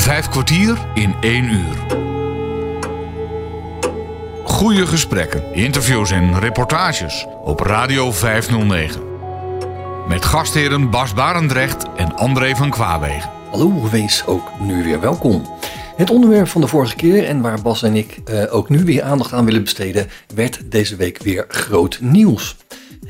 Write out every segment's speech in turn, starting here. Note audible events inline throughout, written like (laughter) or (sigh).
Vijf kwartier in één uur. Goede gesprekken, interviews en reportages op Radio 509. Met gastheren Bas Barendrecht en André van Kwaabegen. Hallo, wees ook nu weer welkom. Het onderwerp van de vorige keer en waar Bas en ik uh, ook nu weer aandacht aan willen besteden, werd deze week weer groot nieuws.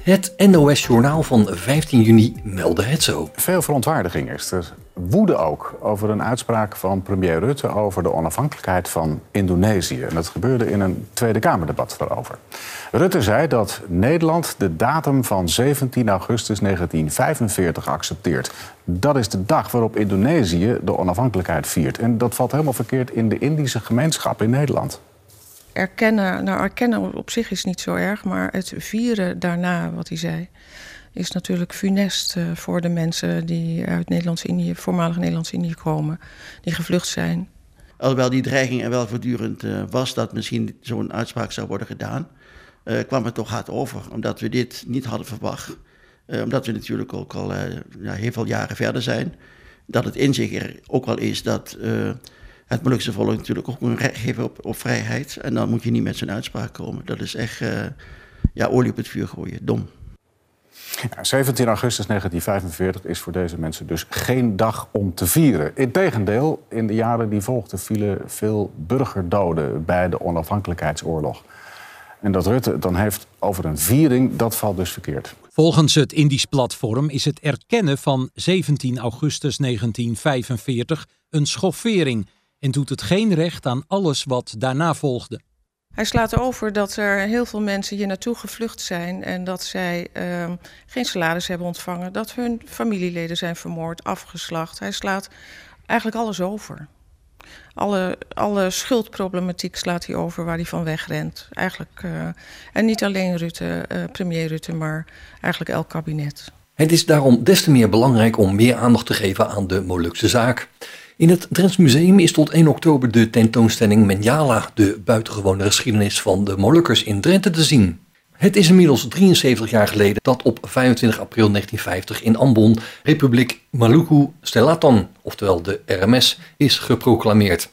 Het NOS-journaal van 15 juni meldde het zo. Veel verontwaardiging is er. Woede ook over een uitspraak van premier Rutte over de onafhankelijkheid van Indonesië. En dat gebeurde in een Tweede Kamerdebat daarover. Rutte zei dat Nederland de datum van 17 augustus 1945 accepteert. Dat is de dag waarop Indonesië de onafhankelijkheid viert. En dat valt helemaal verkeerd in de Indische gemeenschap in Nederland erkennen, nou erkennen op zich is niet zo erg, maar het vieren daarna, wat hij zei, is natuurlijk funest uh, voor de mensen die uit Nederlands-Indië, voormalig Nederlands-Indië komen, die gevlucht zijn. Alhoewel die dreiging er wel voortdurend uh, was dat misschien zo'n uitspraak zou worden gedaan, uh, kwam het toch hard over, omdat we dit niet hadden verwacht. omdat we natuurlijk ook al ja, heel veel jaren verder zijn. Dat het inzicht er ook wel is dat het Molukse volk natuurlijk ook een recht geven op, op vrijheid. En dan moet je niet met zo'n uitspraak komen. Dat is echt ja, olie op het vuur gooien. Dom. Ja, 17 augustus 1945 is voor deze mensen dus geen dag om te vieren. Integendeel, in de jaren die volgden vielen veel burgerdoden bij de onafhankelijkheidsoorlog. En dat Rutte dan heeft over een viering, dat valt dus verkeerd. Volgens het Indisch platform is het erkennen van 17 augustus 1945 een schoffering en doet het geen recht aan alles wat daarna volgde. Hij slaat over dat er heel veel mensen hier naartoe gevlucht zijn en dat zij uh, geen salaris hebben ontvangen, dat hun familieleden zijn vermoord, afgeslacht. Hij slaat eigenlijk alles over. Alle, alle schuldproblematiek slaat hij over waar hij van wegrent. Eigenlijk, uh, en niet alleen Rutte, uh, premier Rutte, maar eigenlijk elk kabinet. Het is daarom des te meer belangrijk om meer aandacht te geven aan de Molukse zaak. In het Drents Museum is tot 1 oktober de tentoonstelling Menjala, de buitengewone geschiedenis van de Molukkers in Drenthe te zien. Het is inmiddels 73 jaar geleden dat op 25 april 1950 in Ambon Republiek Maluku Selatan, oftewel de RMS, is geproclameerd.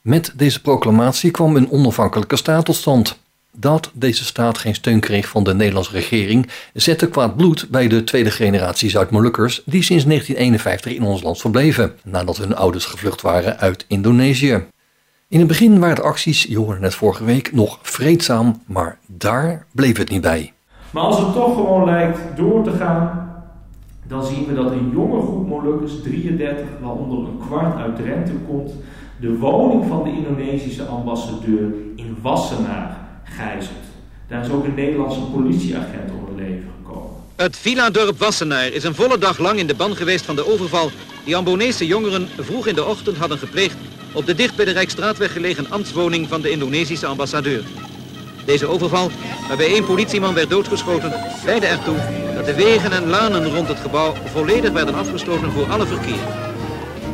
Met deze proclamatie kwam een onafhankelijke staat tot stand dat deze staat geen steun kreeg van de Nederlandse regering, zette kwaad bloed bij de tweede generatie Zuid-Molukkers die sinds 1951 in ons land verbleven, nadat hun ouders gevlucht waren uit Indonesië. In het begin waren de acties, je net vorige week, nog vreedzaam, maar daar bleef het niet bij. Maar als het toch gewoon lijkt door te gaan, dan zien we dat een jonge groep Molukkers, 33, waaronder een kwart uit Drenthe komt, de woning van de Indonesische ambassadeur in Wassenaar gijzeld. Daar is ook een Nederlandse politieagent om het leven gekomen. Het villa-dorp Wassenaar is een volle dag lang in de ban geweest van de overval die Ambonese jongeren vroeg in de ochtend hadden gepleegd op de dicht bij de Rijksstraatweg gelegen ambtswoning van de Indonesische ambassadeur. Deze overval, waarbij één politieman werd doodgeschoten, leidde ertoe dat de wegen en lanen rond het gebouw volledig werden afgesloten voor alle verkeer.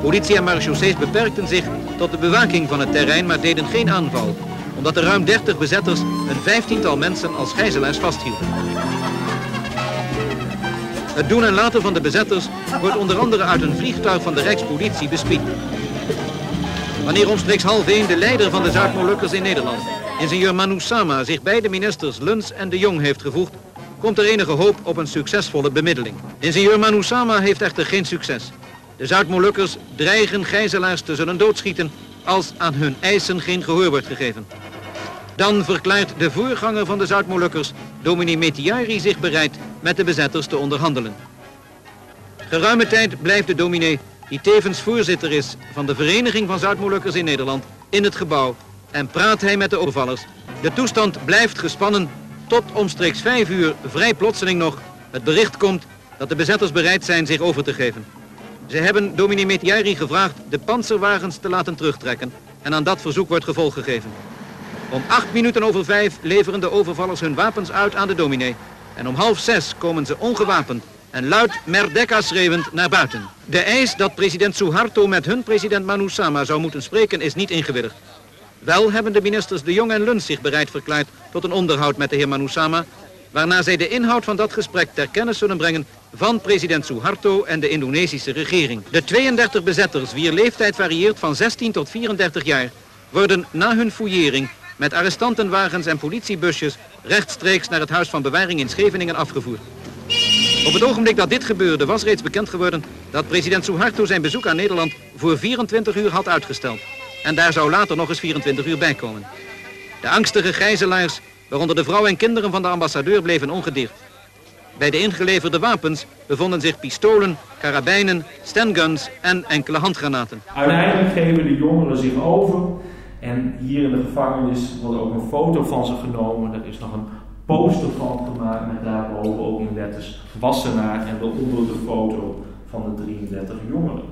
Politie en marechaussees beperkten zich tot de bewaking van het terrein, maar deden geen aanval omdat er ruim 30 bezetters een vijftiental mensen als gijzelaars vasthielden. Het doen en laten van de bezetters wordt onder andere uit een vliegtuig van de Rijkspolitie bespied. Wanneer omstreeks half één de leider van de Zuid-Molukkers in Nederland, ingenieur Manu Sama, zich bij de ministers Luns en de Jong heeft gevoegd, komt er enige hoop op een succesvolle bemiddeling. Ingenieur Manu Sama heeft echter geen succes. De Zuid-Molukkers dreigen gijzelaars te zullen doodschieten als aan hun eisen geen gehoor wordt gegeven. Dan verklaart de voorganger van de Zuid-Molukkers, dominee Metiari, zich bereid met de bezetters te onderhandelen. Geruime tijd blijft de dominee, die tevens voorzitter is van de Vereniging van Zuid-Molukkers in Nederland, in het gebouw en praat hij met de overvallers. De toestand blijft gespannen tot omstreeks vijf uur, vrij plotseling nog, het bericht komt dat de bezetters bereid zijn zich over te geven. Ze hebben dominee Metiari gevraagd de panzerwagens te laten terugtrekken en aan dat verzoek wordt gevolg gegeven. Om acht minuten over vijf leveren de overvallers hun wapens uit aan de dominee. En om half zes komen ze ongewapend en luid Merdeka schreeuwend naar buiten. De eis dat president Suharto met hun president Manusama zou moeten spreken is niet ingewilligd. Wel hebben de ministers De Jong en Luns zich bereid verklaard tot een onderhoud met de heer Manusama, waarna zij de inhoud van dat gesprek ter kennis zullen brengen van president Suharto en de Indonesische regering. De 32 bezetters, wier leeftijd varieert van 16 tot 34 jaar, worden na hun fouillering met arrestantenwagens en politiebusjes rechtstreeks naar het huis van bewaring in Scheveningen afgevoerd. Op het ogenblik dat dit gebeurde was reeds bekend geworden dat president Suharto zijn bezoek aan Nederland voor 24 uur had uitgesteld. En daar zou later nog eens 24 uur bij komen. De angstige gijzelaars, waaronder de vrouw en kinderen van de ambassadeur, bleven ongedeerd. Bij de ingeleverde wapens bevonden zich pistolen, karabijnen, stenguns en enkele handgranaten. Uiteindelijk geven de jongeren zich over en hier in de gevangenis wordt ook een foto van ze genomen. Er is nog een poster van gemaakt met daarboven ook in letters Wassenaar en daaronder de foto van de 33 jongeren.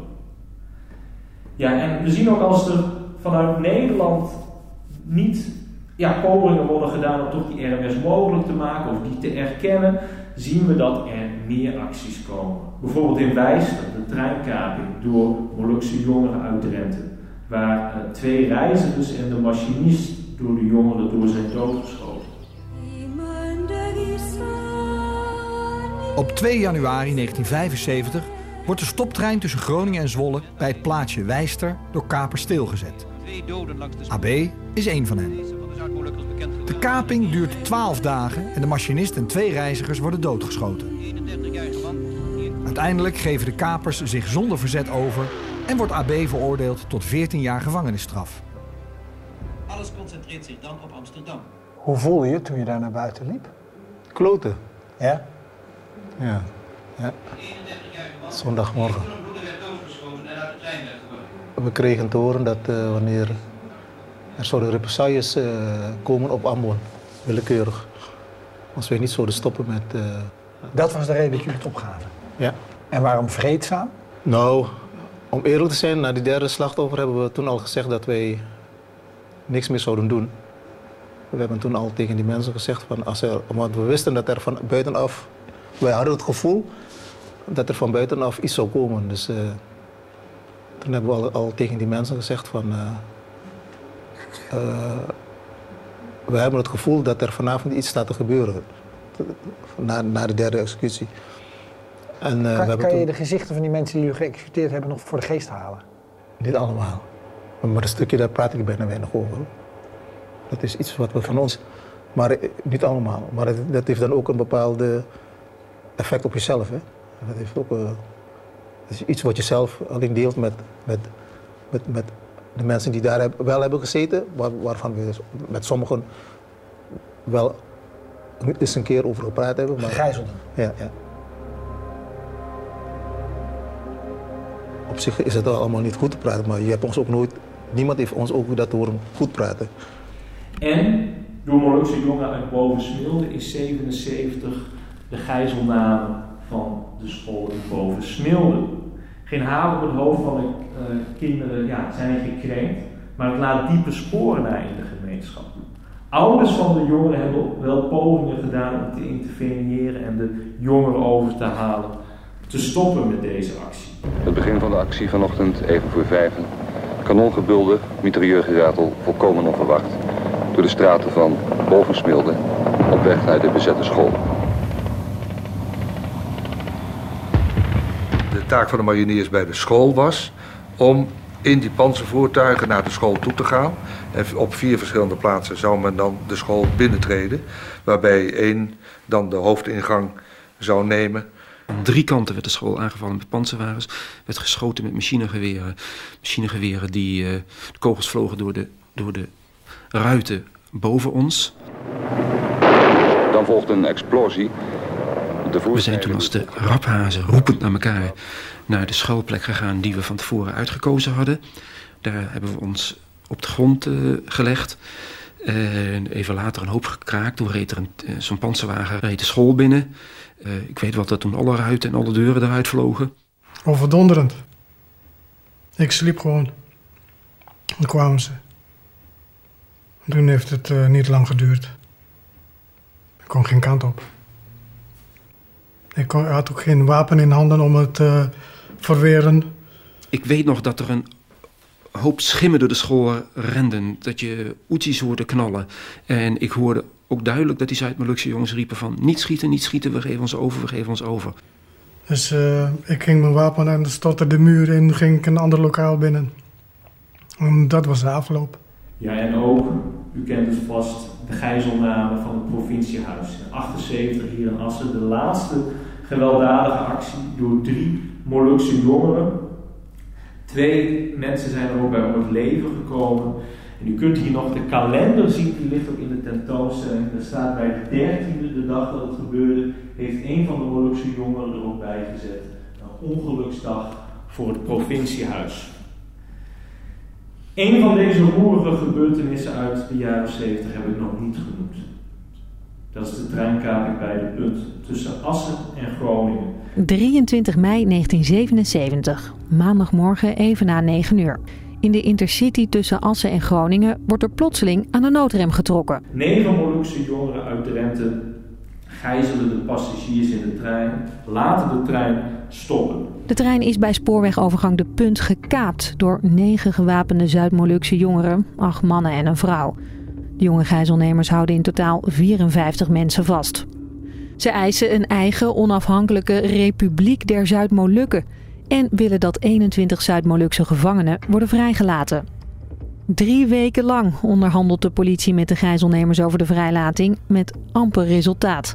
Ja, en we zien ook als er vanuit Nederland niet ja, pogingen worden gedaan om toch die RMS mogelijk te maken of die te erkennen, zien we dat er meer acties komen. Bijvoorbeeld in Wijster, de treinkaping door Molukse jongeren uit Drenthe, waar uh, twee reizigers en de machinist door de jongeren door zijn doodgeschoten. Op 2 januari 1975 wordt de stoptrein tussen Groningen en Zwolle bij het plaatsje Wijster door kapers stilgezet. AB is één van hen. De kaping duurt 12 dagen en de machinist en twee reizigers worden doodgeschoten. Uiteindelijk geven de kapers zich zonder verzet over en wordt AB veroordeeld tot 14 jaar gevangenisstraf. Alles concentreert zich dan op Amsterdam. Hoe voelde je toen je daar naar buiten liep? Kloten. Ja? Ja. ja. Zondagmorgen. We kregen te horen dat uh, wanneer er zouden represailles uh, komen op Ambon, willekeurig. Als we niet zouden stoppen met... Uh, dat was de reden dat jullie het opgaven? Ja. En waarom vreedzaam? Nou, om eerlijk te zijn, na die derde slachtoffer hebben we toen al gezegd dat wij niks meer zouden doen. We hebben toen al tegen die mensen gezegd van als er, want we wisten dat er van buitenaf, wij hadden het gevoel dat er van buitenaf iets zou komen. Dus uh, toen hebben we al, tegen die mensen gezegd van uh, uh, we hebben het gevoel dat er vanavond iets staat te gebeuren. Na, na de derde executie. En, kan, we kan je de gezichten van die mensen die jullie geëxecuteerd hebben nog voor de geest halen? Niet allemaal. Maar een stukje daar praat ik bijna weinig over. Dat is iets wat we van ons. Maar niet allemaal. Maar dat, dat heeft dan ook een bepaalde effect op jezelf. Hè? Dat, heeft ook, uh, dat is iets wat je zelf alleen deelt met, met, met, met de mensen die daar wel hebben gezeten, waar, waarvan we met sommigen wel eens een keer over gepraat hebben. Maar, Gijzelden. Ja, ja. Op zich is het allemaal niet goed te praten, maar je hebt ons ook nooit, niemand heeft ons ook dat horen goed praten. En door Molukse jongen uit Bovensmilde is 77 de gijzelname van de school in Bovensmilde. Geen haven op het hoofd van de uh, kinderen ja, zijn gekrenkt, maar het laat diepe sporen na in de gemeenschap. Ouders van de jongeren hebben wel pogingen gedaan om te interveneren en de jongeren over te halen, te stoppen met deze actie. Het begin van de actie vanochtend, even voor vijven. Kanongebulde, mitrailleurgeratel, volkomen onverwacht. Door de straten van Bovensmilde, op weg naar de bezette school. De taak van de mariniers bij de school was om in die panzervoertuigen naar de school toe te gaan. En op vier verschillende plaatsen zou men dan de school binnentreden. Waarbij één dan de hoofdingang zou nemen. Aan drie kanten werd de school aangevallen met panzerwagens. Werd geschoten met machinegeweren. Machinegeweren die... Uh, de kogels vlogen door de, door de ruiten boven ons. Dan volgde een explosie. We zijn toen als de raphazen roepend naar elkaar naar de schuilplek gegaan die we van tevoren uitgekozen hadden. Daar hebben we ons op de grond uh, gelegd. Uh, even later een hoop gekraakt. Toen reed er een, uh, zo'n panzerwagen reed de school binnen. ik weet wel dat toen alle ruiten en alle deuren eruit vlogen. Overdonderend. Ik sliep gewoon. Dan kwamen ze. En toen heeft het niet lang geduurd. Ik kon geen kant op. Ik had ook geen wapen in handen om het te verweren. Ik weet nog dat er een hoop schimmen door de school renden. Dat je oetjes hoorde knallen. En ik hoorde ook duidelijk dat die Zuid-Molukse jongens riepen van... niet schieten, niet schieten, we geven ons over, we geven ons over. Dus uh, ik ging mijn wapen en stortte de muur in, ging ik een ander lokaal binnen. En dat was de afloop. Ja, en ook, u kent dus vast de gijzelname van het provinciehuis. In 78 hier in Assen, de laatste gewelddadige actie door drie Molukse jongeren. Twee mensen zijn er ook bij om het leven gekomen. En u kunt hier nog de kalender zien, die ligt ook in de tentoonstelling. Daar staat bij de dertiende, de dag dat het gebeurde, heeft een van de Molukse jongeren er ook bij gezet. Een ongeluksdag voor het provinciehuis. Een van deze roerige gebeurtenissen uit de jaren 70 heb ik nog niet genoemd. Dat is de treinkaping bij de punt tussen Assen en Groningen. 23 mei 1977, maandagmorgen even na 9 uur. In de intercity tussen Assen en Groningen wordt er plotseling aan de noodrem getrokken. Negen Molukse jongeren uit Drenthe gijzelen de passagiers in de trein, laten de trein stoppen. De trein is bij spoorwegovergang De Punt gekaapt door negen gewapende Zuid-Molukse jongeren, acht mannen en een vrouw. De jonge gijzelnemers houden in totaal 54 mensen vast. Ze eisen een eigen onafhankelijke Republiek der Zuid-Molukken en willen dat 21 Zuid-Molukse gevangenen worden vrijgelaten. Drie weken lang onderhandelt de politie met de gijzelnemers over de vrijlating met amper resultaat.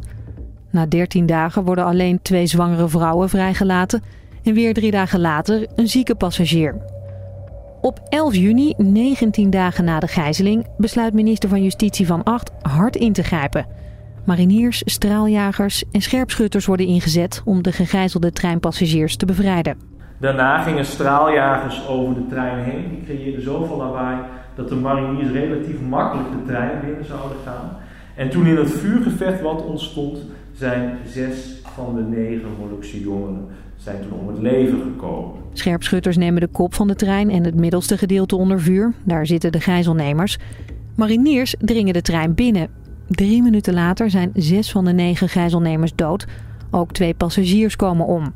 Na 13 dagen worden alleen twee zwangere vrouwen vrijgelaten en weer drie dagen later een zieke passagier. Op 11 juni, 19 dagen na de gijzeling, besluit minister van Justitie van Acht hard in te grijpen. Mariniers, straaljagers en scherpschutters worden ingezet om de gegijzelde treinpassagiers te bevrijden. Daarna gingen straaljagers over de trein heen. Die creëerden zoveel lawaai dat de mariniers relatief makkelijk de trein binnen zouden gaan. En toen in het vuurgevecht wat ontstond, zijn zes van de negen Molukse jongeren zijn toen om het leven gekomen. Scherpschutters nemen de kop van de trein en het middelste gedeelte onder vuur. Daar zitten de gijzelnemers. Mariniers dringen de trein binnen. Drie minuten later zijn zes van de negen gijzelnemers dood. Ook twee passagiers komen om.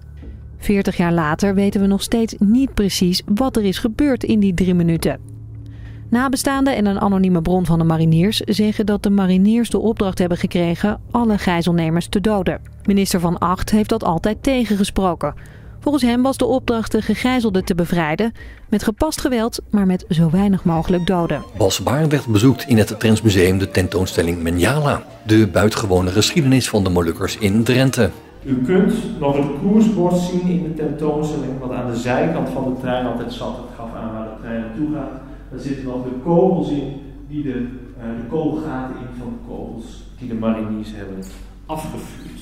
Veertig jaar later weten we nog steeds niet precies wat er is gebeurd in die drie minuten. Nabestaanden en een anonieme bron van de mariniers zeggen dat de mariniers de opdracht hebben gekregen alle gijzelnemers te doden. Minister Van Acht heeft dat altijd tegengesproken. Volgens hem was de opdracht de gegijzelden te bevrijden met gepast geweld, maar met zo weinig mogelijk doden. Bas Barendrecht bezoekt in het Trends de tentoonstelling Menjala, de buitengewone geschiedenis van de Molukkers in Drenthe. U kunt nog het koersbord zien in de tentoonstelling, wat aan de zijkant van de trein altijd zat. Het gaf aan waar de trein naartoe gaat. Daar zitten nog de kogels in, die de, uh, de kogelgaten in van de kogels die de mariniers hebben afgevuurd.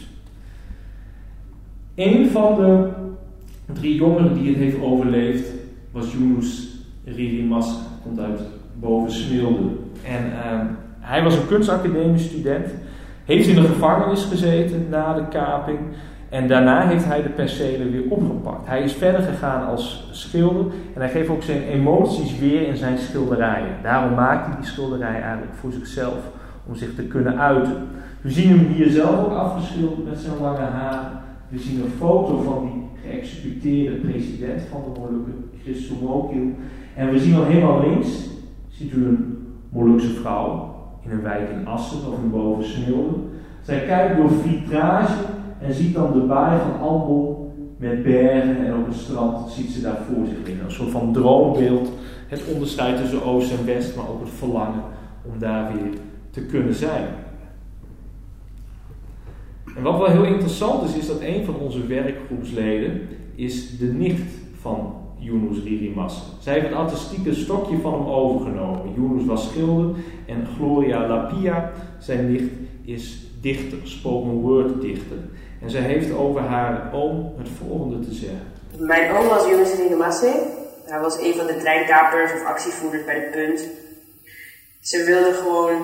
Een van de drie jongeren die het heeft overleefd was Yunus Ririmas, komt uit Bovensmilde. En uh, hij was een kunstacademisch student, heeft in de gevangenis gezeten na de kaping en daarna heeft hij de percelen weer opgepakt. Hij is verder gegaan als schilder en hij geeft ook zijn emoties weer in zijn schilderijen. Daarom maakt hij die schilderij eigenlijk voor zichzelf, om zich te kunnen uiten. We zien hem hier zelf ook afgeschilderd met zijn lange haren. We zien een foto van die geëxecuteerde president van de Molukken, Christo Mokil. En we zien al helemaal links, ziet u een Molukse vrouw in een wijk in Assen of in Bovensmilde. Zij kijkt door vitrage en ziet dan de baai van Ambon met bergen en op het strand ziet ze daar voor zich liggen. Een soort van droombeeld, het onderscheid tussen oost en west, maar ook het verlangen om daar weer te kunnen zijn. En wat wel heel interessant is, is dat een van onze werkgroepsleden is de nicht van Yunus Ririmas. Zij heeft het artistieke stokje van hem overgenomen. Yunus was schilder en Gloria Lapia, zijn nicht, is dichter, spoken word dichter. En zij heeft over haar oom het volgende te zeggen. Mijn oom was Yunus Ririmasse. Hij was een van de treinkapers of actievoerders bij de punt. Ze wilde gewoon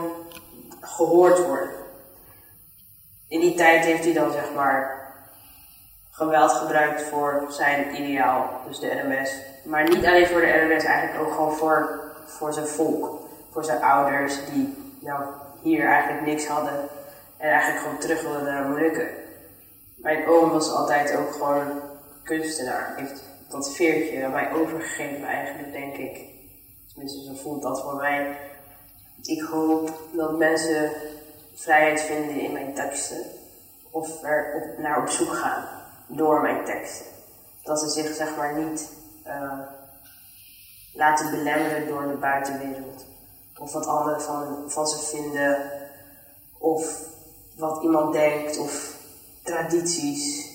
gehoord worden. In die tijd heeft hij dan zeg maar geweld gebruikt voor zijn ideaal, dus de NMS. Maar niet alleen voor de NMS, eigenlijk ook gewoon voor, voor zijn volk. Voor zijn ouders die nou, hier eigenlijk niks hadden en eigenlijk gewoon terug wilden naar Molukken. Mijn oom was altijd ook gewoon kunstenaar. Heeft dat veertje aan mij overgegeven eigenlijk, denk ik. Tenminste, zo voelt dat voor mij. Ik hoop dat mensen vrijheid vinden in mijn teksten. Of er op, naar op zoek gaan. door mijn teksten. Dat ze zich zeg maar niet uh, laten belemmeren door de buitenwereld. Of wat anderen van, van ze vinden. Of wat iemand denkt. Of tradities.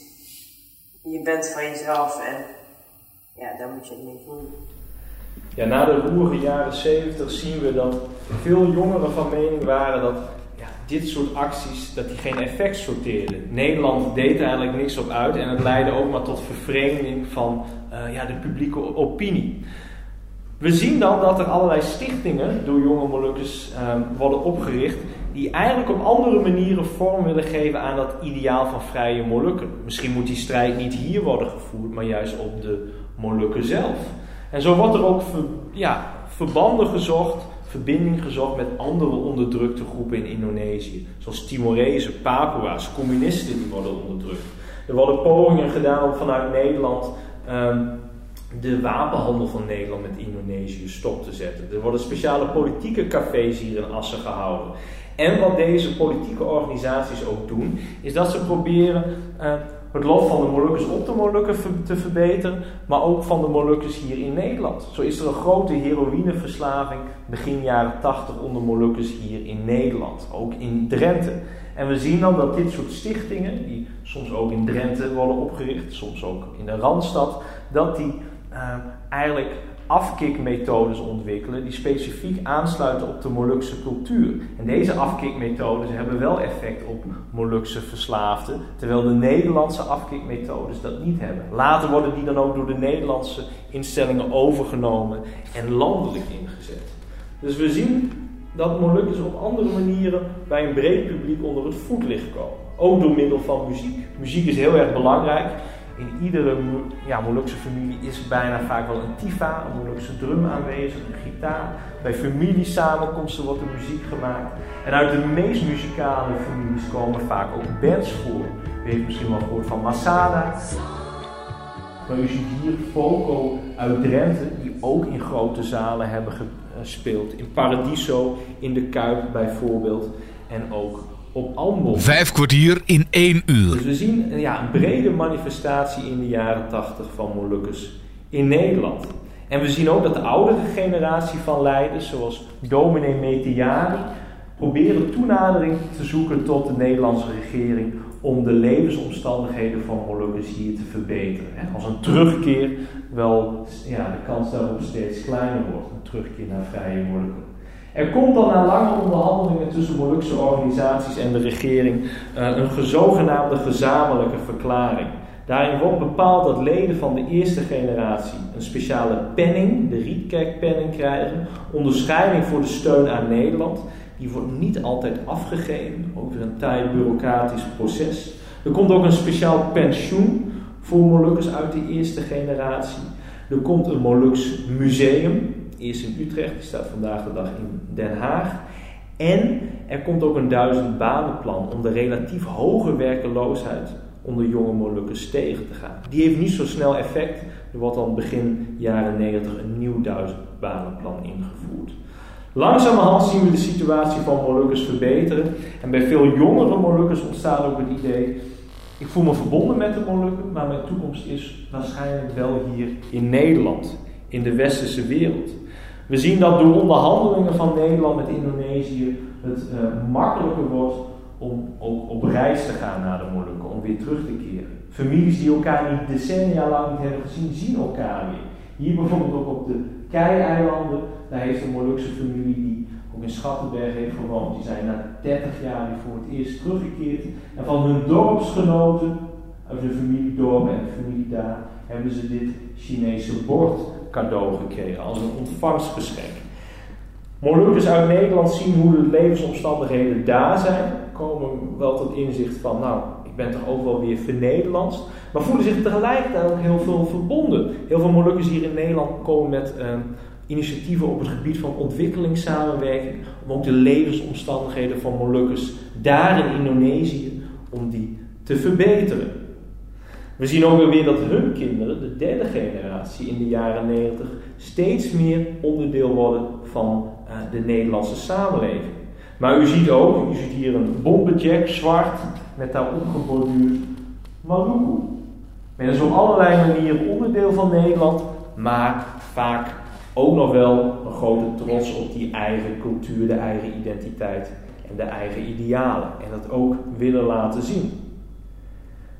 Je bent van jezelf en ja, daar moet je het mee doen. Ja, na de roerige jaren 70 zien we dat veel jongeren van mening waren dat dit soort acties dat die geen effect sorteerden. Nederland deed eigenlijk niks op uit en het leidde ook maar tot vervreemding van uh, ja, de publieke opinie. We zien dan dat er allerlei stichtingen door jonge Molukkers um, worden opgericht die eigenlijk op andere manieren vorm willen geven aan dat ideaal van vrije Molukken. Misschien moet die strijd niet hier worden gevoerd, maar juist op de Molukken zelf. En zo wordt er ook ja, verbanden gezocht, verbinding gezocht met andere onderdrukte groepen in Indonesië. Zoals Timorezen, Papua's, communisten die worden onderdrukt. Er worden pogingen gedaan om vanuit Nederland um, de wapenhandel van Nederland met Indonesië stop te zetten. Er worden speciale politieke cafés hier in Assen gehouden. En wat deze politieke organisaties ook doen, is dat ze proberen uh, het lot van de Molukkers op de Molukken te verbeteren, maar ook van de Molukkers hier in Nederland. Zo is er een grote heroïneverslaving begin jaren 80 onder Molukkers hier in Nederland, ook in Drenthe. En we zien dan dat dit soort stichtingen, die soms ook in Drenthe worden opgericht, soms ook in de Randstad, dat die uh, eigenlijk afkikmethodes ontwikkelen die specifiek aansluiten op de Molukse cultuur. En deze afkikmethodes hebben wel effect op Molukse verslaafden, terwijl de Nederlandse afkikmethodes dat niet hebben. Later worden die dan ook door de Nederlandse instellingen overgenomen en landelijk ingezet. Dus we zien dat Molukkers op andere manieren bij een breed publiek onder het voetlicht komen. Ook door middel van muziek. Muziek is heel erg belangrijk in iedere ja, Molukse familie is bijna vaak wel een tifa, een Molukse drum aanwezig, een gitaar. Bij familiesamenkomsten wordt er muziek gemaakt. En uit de meest muzikale families komen vaak ook bands voor. U heeft misschien wel gehoord van Masada. Maar u ziet Foco uit Drenthe, die ook in grote zalen hebben gespeeld. In Paradiso, in de Kuip bijvoorbeeld. En ook op Vijf kwartier in één uur. Dus we zien ja, een brede manifestatie in de jaren tachtig van Molukkers in Nederland. En we zien ook dat de oudere generatie van leiders, zoals dominee Metiari, proberen toenadering te zoeken tot de Nederlandse regering om de levensomstandigheden van Molukkers hier te verbeteren. Als een terugkeer wel ja, de kans daarop steeds kleiner wordt, een terugkeer naar vrije Molukken. Er komt dan na lange onderhandelingen tussen Molukse organisaties en de regering uh, een zogenaamde gezamenlijke verklaring. Daarin wordt bepaald dat leden van de eerste generatie een speciale penning, de Rietkerkpenning, krijgen. Onderscheiding voor de steun aan Nederland. Die wordt niet altijd afgegeven, weer een taai bureaucratisch proces. Er komt ook een speciaal pensioen voor Molukkers uit de eerste generatie. Er komt een Moluks museum, eerst in Utrecht, die staat vandaag de dag in Den Haag. En er komt ook een duizend banenplan om de relatief hoge werkeloosheid onder jonge Molukkers tegen te gaan. Die heeft niet zo snel effect. Er wordt dan begin jaren 90 een nieuw duizend banenplan ingevoerd. Langzamerhand zien we de situatie van Molukkers verbeteren. En bij veel jongere Molukkers ontstaat ook het idee: ik voel me verbonden met de Molukken, maar mijn toekomst is waarschijnlijk wel hier in Nederland, in de westerse wereld. We zien dat door onderhandelingen van Nederland met Indonesië het uh, makkelijker wordt om ook op reis te gaan naar de Molukken, om weer terug te keren. Families die elkaar niet decennia lang niet hebben gezien, zien elkaar weer. Hier bijvoorbeeld ook op de Kei-eilanden, daar heeft een Molukse familie die ook in Schattenberg heeft gewoond, die zijn na 30 jaar weer voor het eerst teruggekeerd. En van hun dorpsgenoten, uit hun familiedorp en familie daar, hebben ze dit Chinese bord cadeau gekregen, als een ontvangstgeschenk. Molukkers uit Nederland zien hoe de levensomstandigheden daar zijn, komen wel tot inzicht van, nou, ik ben toch ook wel weer vernederlandst, maar voelen zich tegelijkertijd ook heel veel verbonden. Heel veel Molukkers hier in Nederland komen met uh, initiatieven op het gebied van ontwikkelingssamenwerking, om ook de levensomstandigheden van Molukkers daar in Indonesië, om die te verbeteren. We zien ook weer dat hun kinderen, de derde generatie in de jaren 90, steeds meer onderdeel worden van uh, de Nederlandse samenleving. Maar u ziet ook, u ziet hier een bomberjack zwart met daarop geborduurd Maluku. Men is op allerlei manieren onderdeel van Nederland, maar vaak ook nog wel een grote trots op die eigen cultuur, de eigen identiteit en de eigen idealen. En dat ook willen laten zien.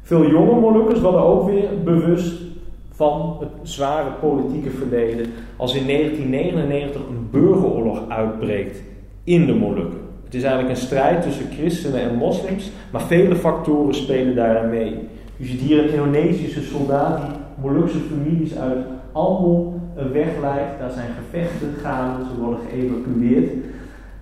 Veel jonge Molukkers worden ook weer bewust van het zware politieke verleden als in 1999 een burgeroorlog uitbreekt in de Molukken. Het is eigenlijk een strijd tussen christenen en moslims, maar vele factoren spelen daaraan mee. U ziet hier een Indonesische soldaat die Molukse families uit Ambon wegleidt. Daar zijn gevechten gaande, ze worden geëvacueerd.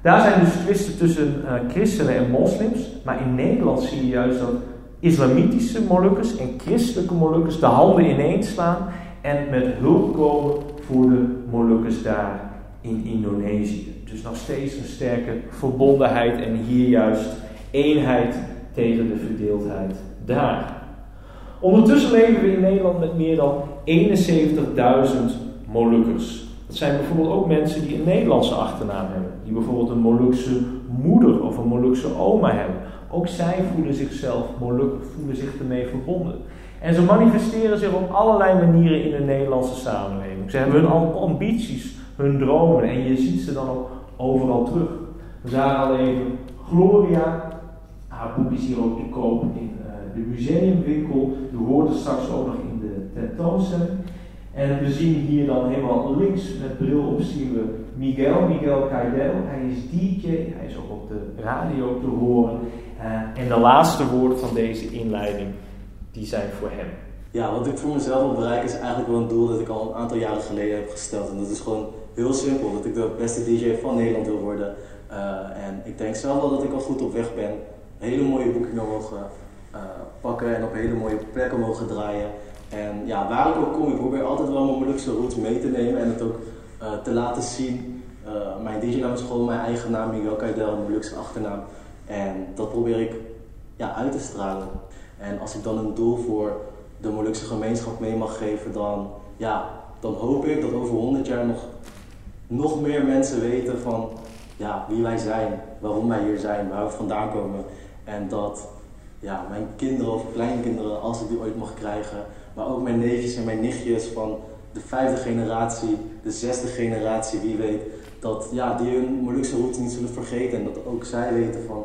Daar zijn dus twisten tussen uh, christenen en moslims, maar in Nederland zie je juist dat islamitische Molukkers en christelijke Molukkers de handen ineens slaan en met hulp komen voor de Molukkers daar in Indonesië. Dus nog steeds een sterke verbondenheid en hier juist eenheid tegen de verdeeldheid daar. Ondertussen leven we in Nederland met meer dan 71.000 Molukkers. Dat zijn bijvoorbeeld ook mensen die een Nederlandse achternaam hebben. Die bijvoorbeeld een Molukse moeder of een Molukse oma hebben. Ook zij voelen zichzelf Moluk, voelen zich ermee verbonden. En ze manifesteren zich op allerlei manieren in de Nederlandse samenleving. Ze hebben hun ambities, hun dromen en je ziet ze dan ook overal terug. We zagen al even Gloria, haar boek is hier ook te koop in uh, de museumwinkel. U hoort het straks ook nog in de tentoonstelling. En we zien hier dan helemaal links met bril op zien we Miguel, Miguel Caidel. Hij is DJ, hij is ook op de radio te horen. Uh, en de laatste woorden van deze inleiding, die zijn voor hem. Ja, wat ik voor mezelf wil bereiken is eigenlijk wel een doel dat ik al een aantal jaren geleden heb gesteld. En dat is gewoon heel simpel, dat ik de beste DJ van Nederland wil worden. Uh, en ik denk zelf wel dat ik al goed op weg ben. Hele mooie boekingen mogen uh, pakken en op hele mooie plekken mogen draaien. En ja, waar ik ook kom, ik probeer altijd wel mijn Molukse roots mee te nemen en het ook te laten zien. mijn DJ-naam is gewoon mijn eigen naam, Miguel Kaidel, mijn Molukse achternaam. En dat probeer ik ja, uit te stralen. En als ik dan een doel voor de Molukse gemeenschap mee mag geven, dan, ja, dan hoop ik dat over 100 jaar nog, nog meer mensen weten van ja, wie wij zijn, waarom wij hier zijn, waar we vandaan komen. En dat ja, mijn kinderen of kleinkinderen, als ik die ooit mag krijgen, maar ook mijn neefjes en mijn nichtjes van de vijfde generatie, de zesde generatie, wie weet, dat ja, die hun Molukse roots niet zullen vergeten en dat ook zij weten van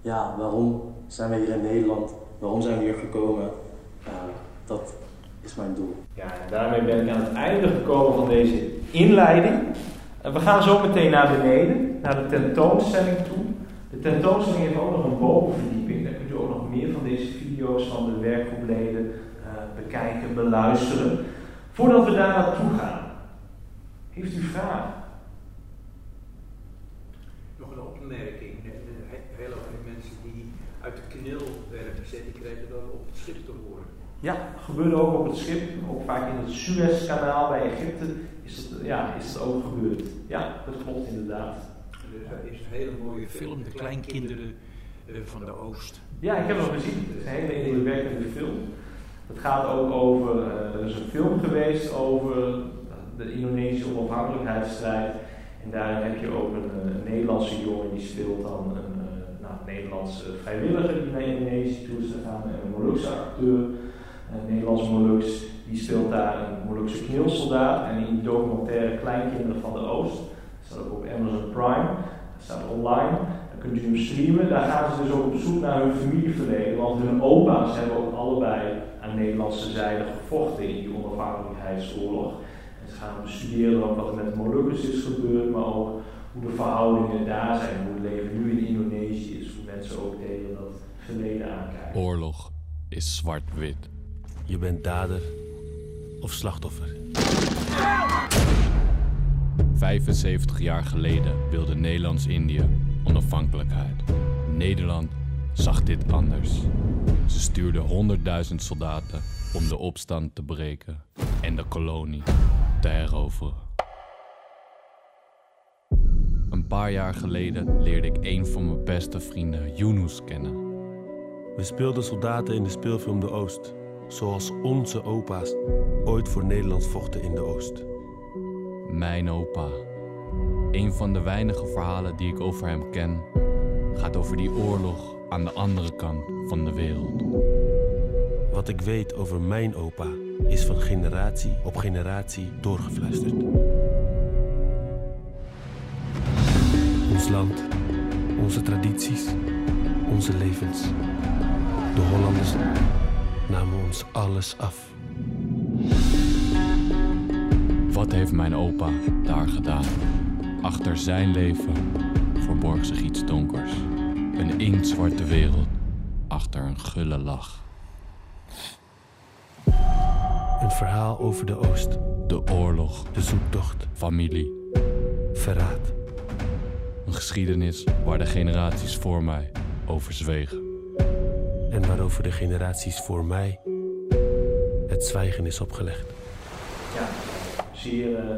ja, waarom zijn we hier in Nederland, waarom zijn we hier gekomen. Uh, dat is mijn doel. Ja, en daarmee ben ik aan het einde gekomen van deze inleiding. We gaan zo meteen naar beneden, naar de tentoonstelling toe. De tentoonstelling heeft ook nog een bovenverdieping. Daar kunt u ook nog meer van deze video's van de werkgroepleden uh, bekijken, beluisteren. Voordat we daar naartoe gaan, heeft u vragen? Een opmerking. Heel veel mensen die uit de knil werden gezet, die kregen dan op het schip te horen. Ja, gebeurde ook op het schip, ook vaak in het Suezkanaal bij Egypte is het, ja, is het ook gebeurd. Ja, dat klopt inderdaad. Dus er is een hele mooie film, De Kleinkinderen uh, van de Oost. Ja, ik heb hem gezien. Het is een hele indrukwekkende film. Het gaat ook over, uh, er is een film geweest over de Indonesische onafhankelijkheidsstrijd. En daarin heb je ook een, een Nederlandse jongen die speelt dan een uh, nou, Nederlandse vrijwilliger die naar Indonesië toe is gegaan en een Molukse acteur een Nederlands Moluks, die speelt daar een Molukse kneelsoldaat. En in die documentaire Kleinkinderen van de Oost, dat staat ook op Amazon Prime, dat staat online, dan kunt u hem streamen. Daar gaan ze dus ook op zoek naar hun familieverleden, want hun opa's hebben ook allebei aan Nederlandse zijde gevochten in die onafhankelijkheidsoorlog. Gaan bestuderen ook wat er met de Molukkers is gebeurd, maar ook hoe de verhoudingen daar zijn, hoe het leven nu in Indonesië is, hoe mensen ook tegen dat verleden aankijken. Oorlog is zwart-wit. Je bent dader of slachtoffer. 75 jaar geleden wilde Nederlands-Indië onafhankelijkheid. Nederland zag dit anders. Ze stuurden 100.000 soldaten om de opstand te breken en de kolonie Een paar jaar geleden leerde ik een van mijn beste vrienden, Yunus, kennen. We speelden soldaten in de speelfilm De Oost zoals onze opa's ooit voor Nederland vochten in de Oost. Mijn opa. Een van de weinige verhalen die ik over hem ken, gaat over die oorlog aan de andere kant van de wereld. Wat ik weet over mijn opa is van generatie op generatie doorgefluisterd. Ons land, onze tradities, onze levens. De Hollanders namen ons alles af. Wat heeft mijn opa daar gedaan? Achter zijn leven verborg zich iets donkers. Een inktzwarte wereld achter een gulle lach. Een verhaal over de Oost. De oorlog. De zoektocht. Familie. Verraad. Een geschiedenis waar de generaties voor mij over zwegen. En waarover de generaties voor mij het zwijgen is opgelegd. Ja, zeer, uh,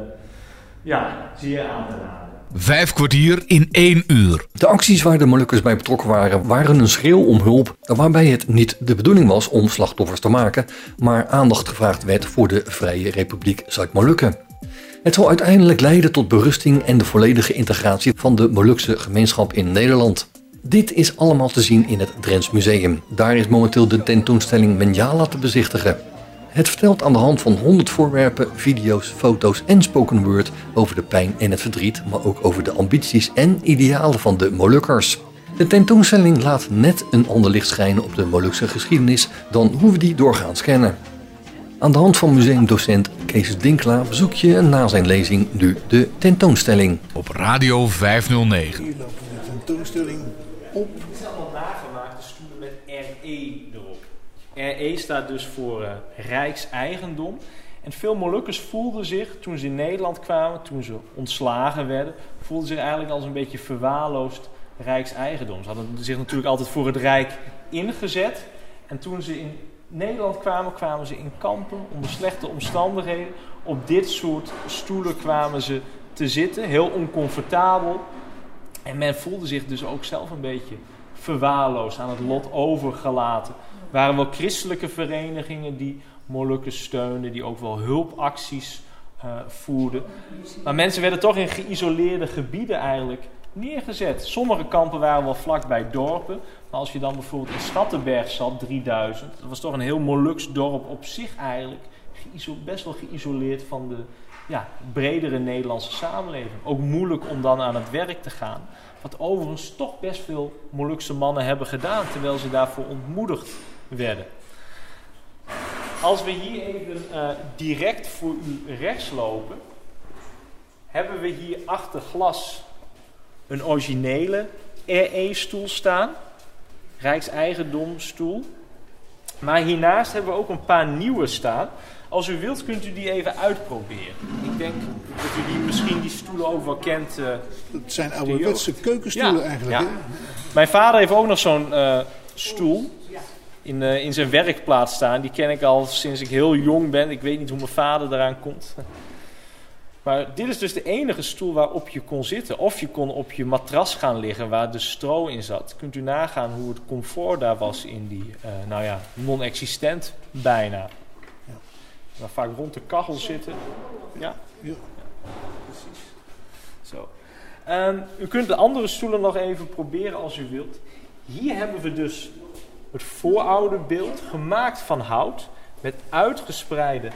ja, zeer aan te raden. Vijf kwartier in één uur. De acties waar de Molukkers bij betrokken waren, waren een schreeuw om hulp, waarbij het niet de bedoeling was om slachtoffers te maken, maar aandacht gevraagd werd voor de Vrije Republiek Zuid-Molukken. Het zal uiteindelijk leiden tot berusting en de volledige integratie van de Molukse gemeenschap in Nederland. Dit is allemaal te zien in het Drents Museum. Daar is momenteel de tentoonstelling Menjala te bezichtigen. Het vertelt aan de hand van 100 voorwerpen, video's, foto's en spoken word over de pijn en het verdriet, maar ook over de ambities en idealen van de Molukkers. De tentoonstelling laat net een ander licht schijnen op de Molukse geschiedenis dan hoe we die doorgaans kennen. Aan de hand van museumdocent Kees Dinkla bezoek je na zijn lezing nu de tentoonstelling. Op Radio 509. Hier lopen we de tentoonstelling op. Het zijn allemaal nagemaakte stoelen met RE erop. RE staat dus voor uh, Rijkseigendom. En veel Molukkers voelden zich, toen ze in Nederland kwamen, toen ze ontslagen werden, voelden zich eigenlijk als een beetje verwaarloosd Rijkseigendom. Ze hadden zich natuurlijk altijd voor het Rijk ingezet. En toen ze in Nederland kwamen, kwamen ze in kampen onder slechte omstandigheden. Op dit soort stoelen kwamen ze te zitten, heel oncomfortabel. En men voelde zich dus ook zelf een beetje verwaarloosd, aan het lot overgelaten. Waren wel christelijke verenigingen die Molukken steunden, die ook wel hulpacties uh, voerden. Maar mensen werden toch in geïsoleerde gebieden eigenlijk neergezet. Sommige kampen waren wel vlakbij dorpen. Maar als je dan bijvoorbeeld in Schattenberg zat, 3000, dat was toch een heel Moluks dorp op zich eigenlijk. Best wel geïsoleerd van de ja, bredere Nederlandse samenleving. Ook moeilijk om dan aan het werk te gaan. Wat overigens toch best veel Molukse mannen hebben gedaan, terwijl ze daarvoor ontmoedigd werden. Als we hier even uh, direct voor u rechts lopen, hebben we hier achter glas een originele RE-stoel staan. Rijkseigendomstoel. Maar hiernaast hebben we ook een paar nieuwe staan. Als u wilt kunt u die even uitproberen. Ik denk dat u die misschien die stoelen ook wel kent. Uh, het zijn ouderwetse keukenstoelen ja, eigenlijk. Ja. Mijn vader heeft ook nog zo'n uh, stoel in, uh, in zijn werkplaats staan. Die ken ik al sinds ik heel jong ben. Ik weet niet hoe mijn vader eraan komt. (laughs) Maar dit is dus de enige stoel waarop je kon zitten. Of je kon op je matras gaan liggen waar de stro in zat. Kunt u nagaan hoe het comfort daar was in die, uh, nou ja, non-existent bijna. Ja. Maar vaak rond de kachel zitten. Ja, ja. precies. Zo. Um, u kunt de andere stoelen nog even proberen als u wilt. Hier hebben we dus het voorouderbeeld gemaakt van hout. Met uitgespreide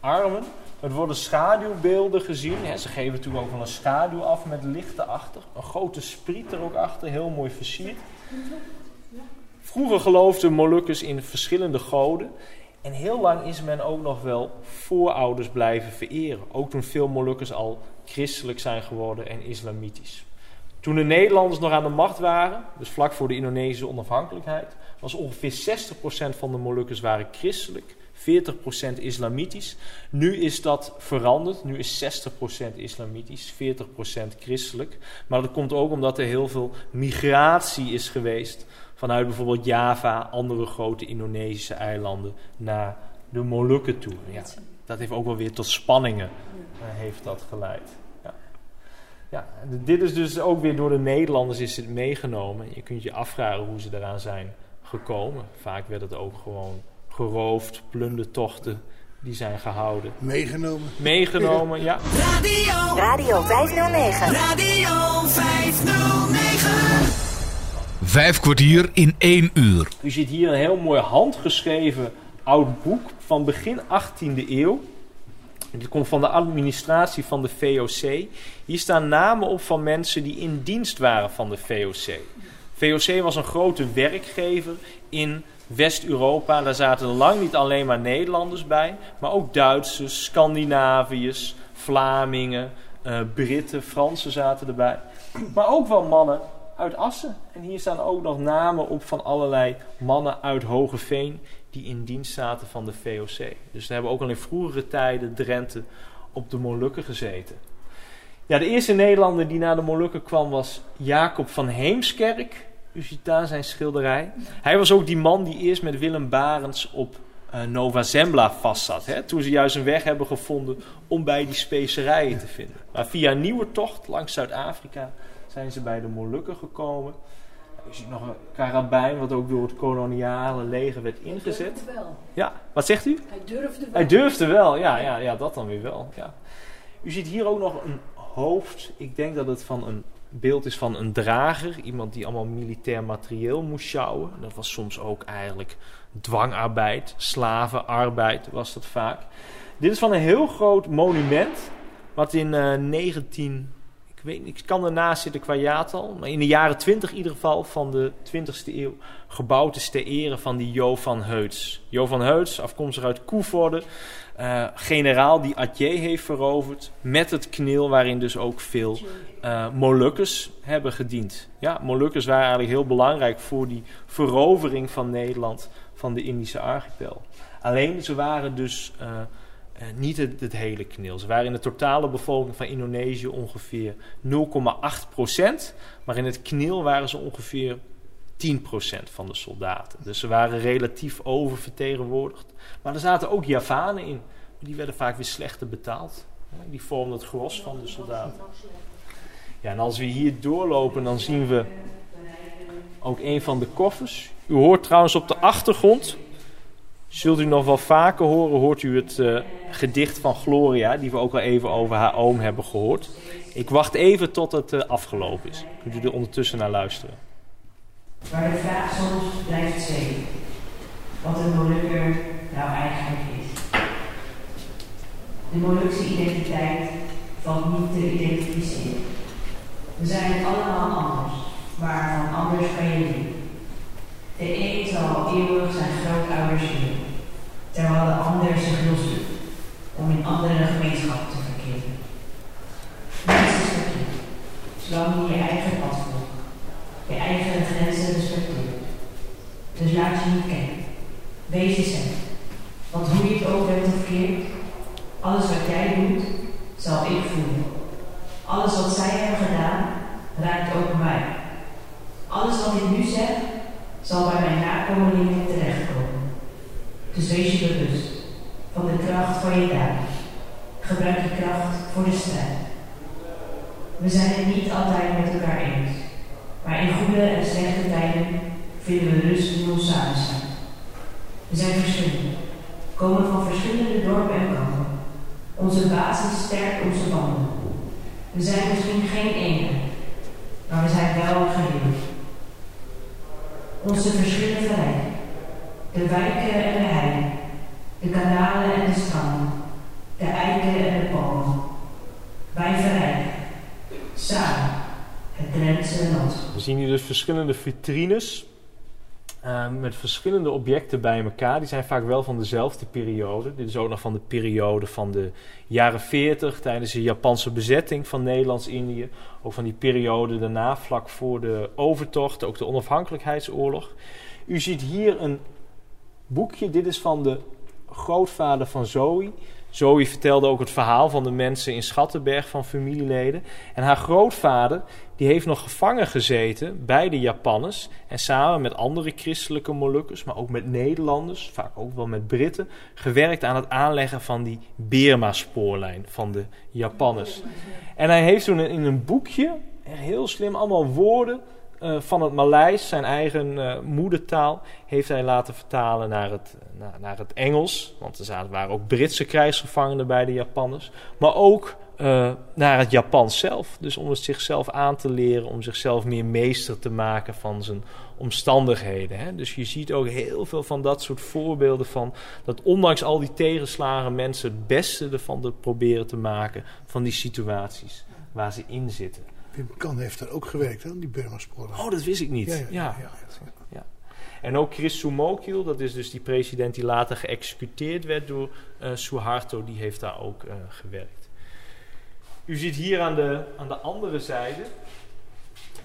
armen. Er worden schaduwbeelden gezien. Ze geven natuurlijk ook wel een schaduw af met licht erachter. Een grote spriet er ook achter, heel mooi versierd. Vroeger geloofden Molukkers in verschillende goden. En heel lang is men ook nog wel voorouders blijven vereren. Ook toen veel Molukkers al christelijk zijn geworden en islamitisch. Toen de Nederlanders nog aan de macht waren, dus vlak voor de Indonesische onafhankelijkheid, was ongeveer 60% van de Molukkers waren christelijk. 40% islamitisch. Nu is dat veranderd. Nu is 60% islamitisch, 40% christelijk. Maar dat komt ook omdat er heel veel migratie is geweest vanuit bijvoorbeeld Java, andere grote Indonesische eilanden, naar de Molukken toe. Ja, dat heeft ook wel weer tot spanningen uh, heeft dat geleid. Ja. Dit is dus ook weer door de Nederlanders is het meegenomen. Je kunt je afvragen hoe ze eraan zijn gekomen. Vaak werd het ook gewoon geroofd, plundertochten die zijn gehouden. Meegenomen. Meegenomen, ja. Radio, Radio 509. Radio 509. Vijf kwartier in één uur. U ziet hier een heel mooi handgeschreven oud boek van begin 18e eeuw. Dit komt van de administratie van de VOC. Hier staan namen op van mensen die in dienst waren van de VOC. VOC was een grote werkgever in West-Europa. Daar zaten lang niet alleen maar Nederlanders bij, maar ook Duitsers, Scandinaviërs, Vlamingen, uh, Britten, Fransen zaten erbij. Maar ook wel mannen uit Assen. En hier staan ook nog namen op van allerlei mannen uit Hogeveen die in dienst zaten van de VOC. Dus daar hebben ook al in vroegere tijden Drenthe op de Molukken gezeten. Ja, de eerste Nederlander die naar de Molukken kwam was Jacob van Heemskerk. U ziet daar zijn schilderij. Hij was ook die man die eerst met Willem Barends op uh, Nova Zembla vastzat. Hè, toen ze juist een weg hebben gevonden om bij die specerijen te vinden. Maar via een nieuwe tocht langs Zuid-Afrika zijn ze bij de Molukken gekomen. Je ziet nog een karabijn wat ook door het koloniale leger werd ingezet. Hij durfde wel. Ja, wat zegt u? Hij durfde wel. Hij durfde wel, ja, ja, ja dat dan weer wel. Ja. U ziet hier ook nog een hoofd. Ik denk dat het van een beeld is van een drager. Iemand die allemaal militair materieel moest sjouwen. Dat was soms ook eigenlijk dwangarbeid, slavenarbeid was dat vaak. Dit is van een heel groot monument. Wat in uh, 19 ik kan ernaast zitten qua jaartal. Maar in de jaren 20 in ieder geval van de 20ste eeuw gebouwd is ter ere van die Jo van Heuts. Jo van Heuts, afkomstig uit Koevoorde. Uh, generaal die Atje heeft veroverd. Met het kneel waarin dus ook veel uh, Molukkers hebben gediend. Ja, Molukkers waren eigenlijk heel belangrijk voor die verovering van Nederland van de Indische archipel. Alleen ze waren dus... Uh, uh, niet het, hele knil. Ze waren in de totale bevolking van Indonesië ongeveer 0,8 procent. Maar in het knil waren ze ongeveer 10 procent van de soldaten. Dus ze waren relatief oververtegenwoordigd. Maar er zaten ook Javanen in. Die werden vaak weer slechter betaald. Die vormden het gros van de soldaten. Ja, en als we hier doorlopen, dan zien we ook een van de koffers. U hoort trouwens op de achtergrond zult u nog wel vaker horen, hoort u het uh, gedicht van Gloria, die we ook al even over haar oom hebben gehoord. Ik wacht even tot het uh, afgelopen is. Kunt u er ondertussen naar luisteren. Waar de vraag soms blijft zweven, wat een Molukker nou eigenlijk is. De Molukse identiteit valt niet te identificeren. We zijn allemaal anders, maar van anders kan je niet. De een zal eeuwig zijn grootouders willen, terwijl de ander zich losdoet om in andere gemeenschappen te verkeren. Niets is verkeerd, zolang je je eigen pad volgt, je eigen grenzen respecteert. Dus laat je niet kennen. Wees jezelf. Want hoe je het ook bent of keert, alles wat jij doet, zal ik voelen. Alles wat zij hebben gedaan, raakt ook mij. Alles wat ik nu zeg, zal bij mijn nakomelingen terechtkomen. Dus wees je bewust van de kracht van je daad. Gebruik je kracht voor de strijd. We zijn het niet altijd met elkaar eens, maar in goede en slechte tijden vinden we rust in ons samen zijn. We zijn verschillend, komen van verschillende dorpen en kampen. Onze basis sterkt onze banden. We zijn misschien geen eenheid, maar we zijn wel een geheel onze verschillen verrijken. De wijken en de heiden, de kanalen en de stranden, de eiken en de bomen. Wij verrijken, samen, het Drentse land. We zien hier dus verschillende vitrines uh, met verschillende objecten bij elkaar. Die zijn vaak wel van dezelfde periode. Dit is ook nog van de periode van de jaren 40 tijdens de Japanse bezetting van Nederlands-Indië. Ook van die periode daarna, vlak voor de overtocht, ook de onafhankelijkheidsoorlog. U ziet hier een boekje. Dit is van de grootvader van Zoe. Zoe vertelde ook het verhaal van de mensen in Schattenberg van familieleden. En haar grootvader die heeft nog gevangen gezeten bij de Japanners. En samen met andere christelijke Molukkers, maar ook met Nederlanders, vaak ook wel met Britten, gewerkt aan het aanleggen van die Birma-spoorlijn van de Japanners. En hij heeft toen in een boekje, heel slim, allemaal woorden uh, van het Maleis, zijn eigen uh, moedertaal, heeft hij laten vertalen naar het, naar, naar het Engels. Want er waren ook Britse krijgsgevangenen bij de Japanners. Maar ook naar het Japans zelf. Dus om het zichzelf aan te leren, om zichzelf meer meester te maken van zijn omstandigheden. Hè. Dus je ziet ook heel veel van dat soort voorbeelden van dat ondanks al die tegenslagen mensen het beste ervan proberen te maken van die situaties waar ze in zitten. Wim Kan heeft er ook gewerkt aan die burma Oh, dat wist ik niet. ja. ja, ja. ja. En ook Chris Sumokil, dat is dus die president die later geëxecuteerd werd door uh, Suharto, die heeft daar ook uh, gewerkt. U ziet hier aan de, aan de andere zijde,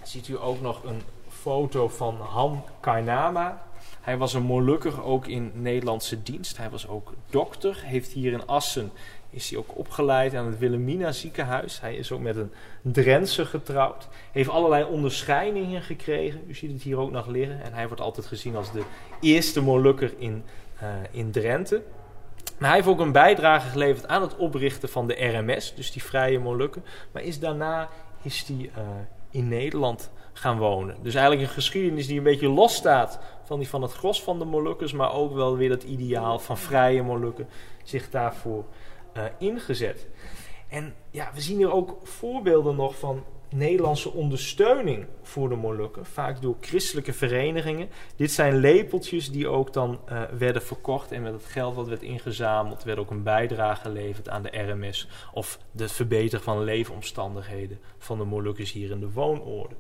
ziet u ook nog een foto van Han Kainama. Hij was een Molukker ook in Nederlandse dienst. Hij was ook dokter, heeft hier in Assen is hij ook opgeleid aan het Wilhelmina ziekenhuis. Hij is ook met een Drentse getrouwd. Heeft allerlei onderscheidingen gekregen. U ziet het hier ook nog liggen. En hij wordt altijd gezien als de eerste Molukker in, uh, in Drenthe. Maar hij heeft ook een bijdrage geleverd aan het oprichten van de RMS, dus die Vrije Molukken. Maar is daarna is hij uh, in Nederland gaan wonen. Dus eigenlijk een geschiedenis die een beetje losstaat van die van het gros van de Molukkers, maar ook wel weer dat ideaal van vrije Molukken zich daarvoor uh, ingezet. En ja, we zien hier ook voorbeelden nog van Nederlandse ondersteuning voor de Molukken, vaak door christelijke verenigingen. Dit zijn lepeltjes die ook dan uh, werden verkocht en met het geld wat werd ingezameld werd ook een bijdrage geleverd aan de RMS of het verbeteren van leefomstandigheden van de Molukkers hier in de woonoorden.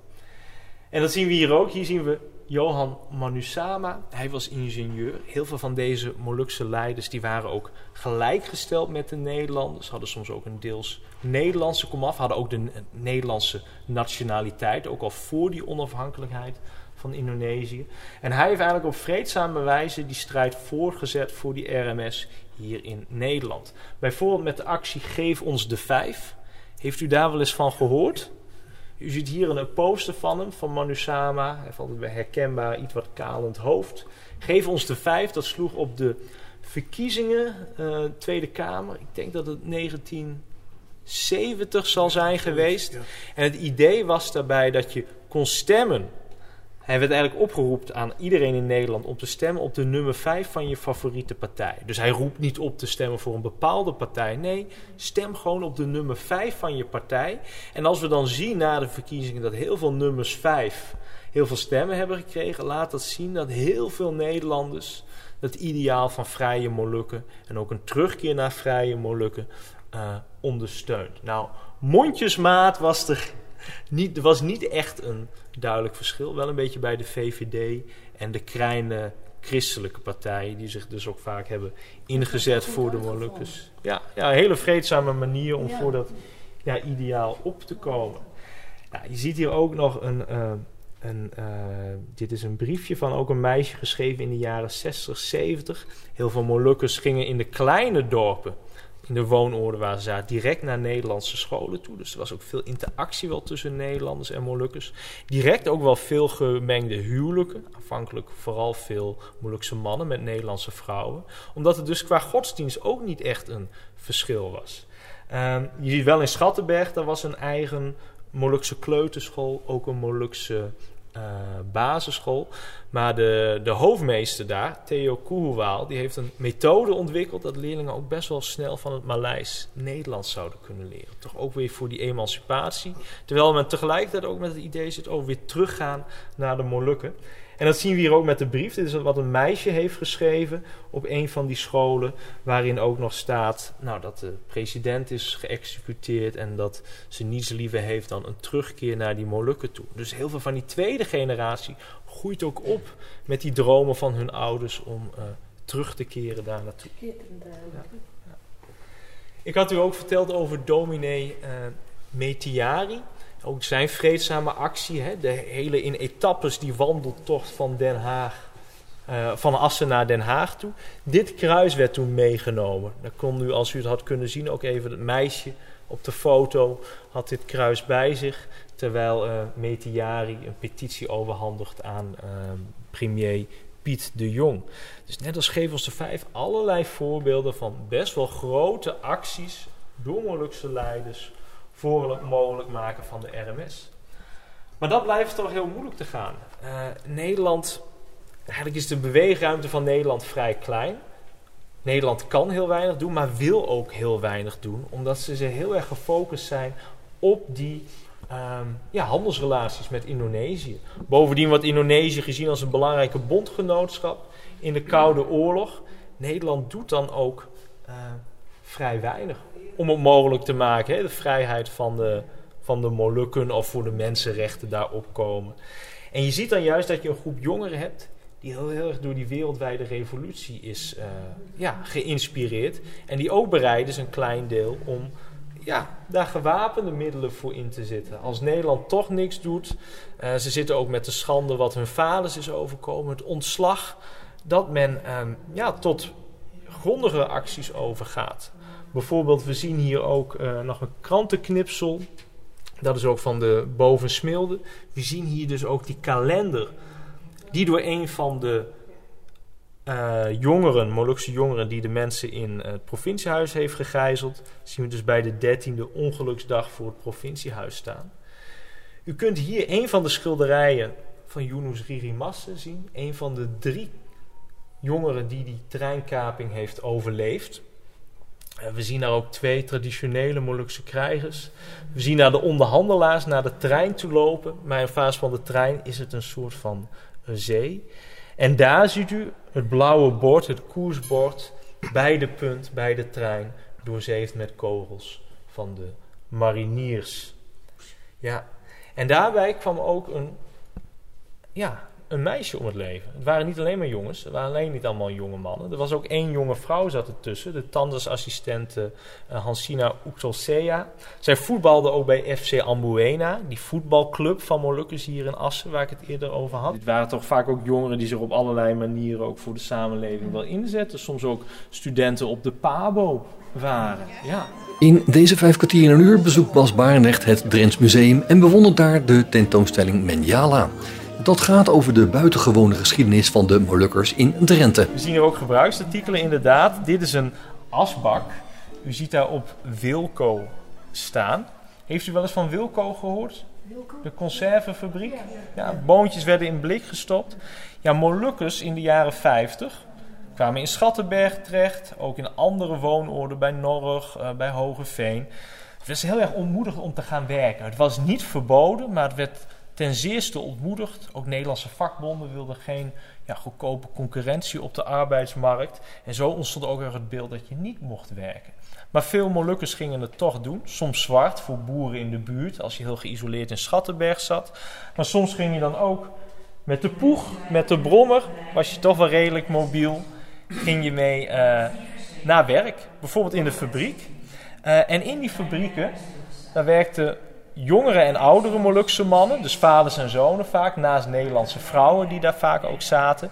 En dat zien we hier ook. Hier zien we Johan Manusama. Hij was ingenieur. Heel veel van deze Molukse leiders die waren ook gelijkgesteld met de Nederlanders. Hadden soms ook een deels Nederlandse komaf. Hadden ook de Nederlandse nationaliteit. Ook al voor die onafhankelijkheid van Indonesië. En hij heeft eigenlijk op vreedzame wijze die strijd voorgezet voor die RMS hier in Nederland. Bijvoorbeeld met de actie Geef ons de Vijf. Heeft u daar wel eens van gehoord? U ziet hier een poster van hem, van Manusama. Hij heeft altijd bij herkenbaar, iets wat kalend hoofd. Geef ons de vijf, dat sloeg op de verkiezingen, uh, Tweede Kamer. Ik denk dat het 1970 zal zijn geweest. En het idee was daarbij dat je kon stemmen hij werd eigenlijk opgeroepen aan iedereen in Nederland om te stemmen op de nummer 5 van je favoriete partij. Dus hij roept niet op te stemmen voor een bepaalde partij. Nee, stem gewoon op de nummer 5 van je partij. En als we dan zien na de verkiezingen dat heel veel nummers 5 heel veel stemmen hebben gekregen, laat dat zien dat heel veel Nederlanders het ideaal van vrije Molukken en ook een terugkeer naar vrije Molukken uh, ondersteunt. Nou, mondjesmaat was er niet, er was niet echt een duidelijk verschil. Wel een beetje bij de VVD en de kleine christelijke partijen, die zich dus ook vaak hebben ingezet voor de Molukkers. Ja, ja, een hele vreedzame manier om voor dat ja, ideaal op te komen. Nou, je ziet hier ook nog een. Uh, een uh, dit is een briefje van ook een meisje geschreven in de jaren 60, 70. Heel veel Molukkers gingen in de kleine dorpen in de woonoorden waar ze zaten, direct naar Nederlandse scholen toe. Dus er was ook veel interactie wel tussen Nederlanders en Molukkers. Direct ook wel veel gemengde huwelijken. Afhankelijk vooral veel Molukse mannen met Nederlandse vrouwen. Omdat het dus qua godsdienst ook niet echt een verschil was. Um, je ziet wel in Schattenberg, daar was een eigen Molukse kleuterschool, ook een Molukse basisschool. Maar de, de hoofdmeester daar, Theo Koehoewaal, die heeft een methode ontwikkeld dat leerlingen ook best wel snel van het Maleis Nederlands zouden kunnen leren. Toch ook weer voor die emancipatie. Terwijl men tegelijkertijd ook met het idee zit over weer teruggaan naar de Molukken. En dat zien we hier ook met de brief. Dit is wat een meisje heeft geschreven op een van die scholen. Waarin ook nog staat nou, dat de president is geëxecuteerd. En dat ze niets liever heeft dan een terugkeer naar die Molukken toe. Dus heel veel van die tweede generatie groeit ook op met die dromen van hun ouders om uh, terug te keren daar naartoe. Ja. Ik had u ook verteld over dominee uh, Metiari. Ook zijn vreedzame actie, hè, de hele in etappes die wandeltocht van Den Haag, uh, van Assen naar Den Haag toe. Dit kruis werd toen meegenomen. Dan kon u, als u het had kunnen zien, ook even het meisje op de foto had dit kruis bij zich. Terwijl uh, Metiari een petitie overhandigt aan uh, premier Piet de Jong. Dus net als ons de Vijf, allerlei voorbeelden van best wel grote acties door leiders voor het mogelijk maken van de RMS. Maar dat blijft toch heel moeilijk te gaan. Uh, Nederland, eigenlijk is de beweegruimte van Nederland vrij klein. Nederland kan heel weinig doen, maar wil ook heel weinig doen, omdat ze, ze heel erg gefocust zijn op die ehm, ja, handelsrelaties met Indonesië. Bovendien wordt Indonesië gezien als een belangrijke bondgenootschap in de Koude Oorlog. Nederland doet dan ook uh, vrij weinig om het mogelijk te maken, hè, de vrijheid van de, van de Molukken of voor de mensenrechten daar opkomen. En je ziet dan juist dat je een groep jongeren hebt die heel, heel erg door die wereldwijde revolutie is uh, ja, geïnspireerd. En die ook bereid is een klein deel om ja, daar gewapende middelen voor in te zetten. Als Nederland toch niks doet, uh, ze zitten ook met de schande wat hun vaders is overkomen, het ontslag, dat men uh, ja, tot grondige acties overgaat. Bijvoorbeeld, we zien hier ook uh, nog een krantenknipsel. Dat is ook van de Bovensmilde. We zien hier dus ook die kalender die door een van de uh, jongeren, Molukse jongeren, die de mensen in het provinciehuis heeft gegijzeld, zien we dus bij de dertiende ongeluksdag voor het provinciehuis staan. U kunt hier een van de schilderijen van Yunus Ririmasse zien, een van de drie jongeren die die treinkaping heeft overleefd. We zien daar ook twee traditionele Molukse krijgers. We zien naar de onderhandelaars naar de trein toe lopen, maar in plaats van de trein is het een soort van zee. En daar ziet u het blauwe bord, het koersbord, bij de punt, bij de trein, doorzeefd met kogels van de mariniers. Ja, en daarbij kwam ook een, ja, een meisje om het leven. Het waren niet alleen maar jongens, het waren alleen niet allemaal jonge mannen. Er was ook één jonge vrouw zat ertussen, de tandartsassistente uh, Hansina Uxolsea. Zij voetbalde ook bij FC Ambuena, die voetbalclub van Molukkers hier in Assen, waar ik het eerder over had. Het waren toch vaak ook jongeren die zich op allerlei manieren ook voor de samenleving wel inzetten. Soms ook studenten op de PABO waren, ja. In deze vijf kwartier in een uur bezoekt Bas Barendrecht het Drents Museum en bewondert daar de tentoonstelling Menjala. Dat gaat over de buitengewone geschiedenis van de Molukkers in Drenthe. We zien hier ook gebruiksartikelen inderdaad. Dit is een asbak. U ziet daar op Wilco staan. Heeft u wel eens van Wilco gehoord? De conservenfabriek? Ja, boontjes werden in blik gestopt. Ja, Molukkers in de jaren 50 kwamen in Schattenberg terecht. Ook in andere woonoorden bij Norg, uh, bij Hogeveen. Het was heel erg ontmoedigd om te gaan werken. Het was niet verboden, maar het werd ten zeerste ontmoedigd. Ook Nederlandse vakbonden wilden geen ja, goedkope concurrentie op de arbeidsmarkt. En zo ontstond ook weer het beeld dat je niet mocht werken. Maar veel Molukkers gingen het toch doen. Soms zwart voor boeren in de buurt, als je heel geïsoleerd in Schattenberg zat. Maar soms ging je dan ook met de poeg, met de brommer, was je toch wel redelijk mobiel. Ging je mee uh, naar werk, bijvoorbeeld in de fabriek. Uh, en in die fabrieken, daar werkten jongere en oudere Molukse mannen, dus vaders en zonen vaak, naast Nederlandse vrouwen die daar vaak ook zaten.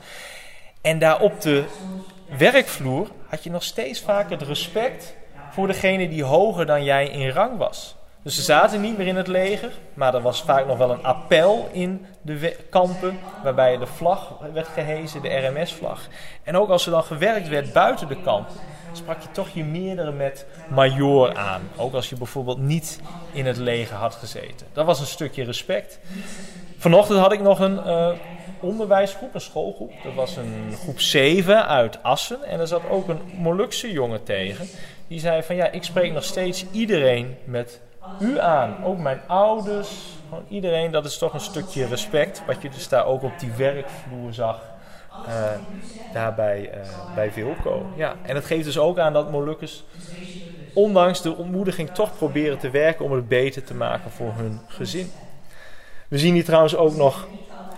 En daar op de werkvloer had je nog steeds vaak het respect voor degene die hoger dan jij in rang was. Dus ze zaten niet meer in het leger, maar er was vaak nog wel een appel in de kampen, waarbij de vlag werd gehezen, de RMS-vlag. En ook als er dan gewerkt werd buiten de kamp, sprak je toch je meerdere met major aan. Ook als je bijvoorbeeld niet in het leger had gezeten. Dat was een stukje respect. Vanochtend had ik nog een uh, onderwijsgroep, een schoolgroep. Dat was een groep 7 uit Assen. En er zat ook een Molukse jongen tegen. Die zei van ja, ik spreek nog steeds iedereen met u aan. Ook mijn ouders, iedereen. Dat is toch een stukje respect. Wat je dus daar ook op die werkvloer zag. Uh, daarbij uh, bij Wilco. Ja, en het geeft dus ook aan dat Molukkers, ondanks de ontmoediging, toch proberen te werken om het beter te maken voor hun gezin. We zien hier trouwens ook nog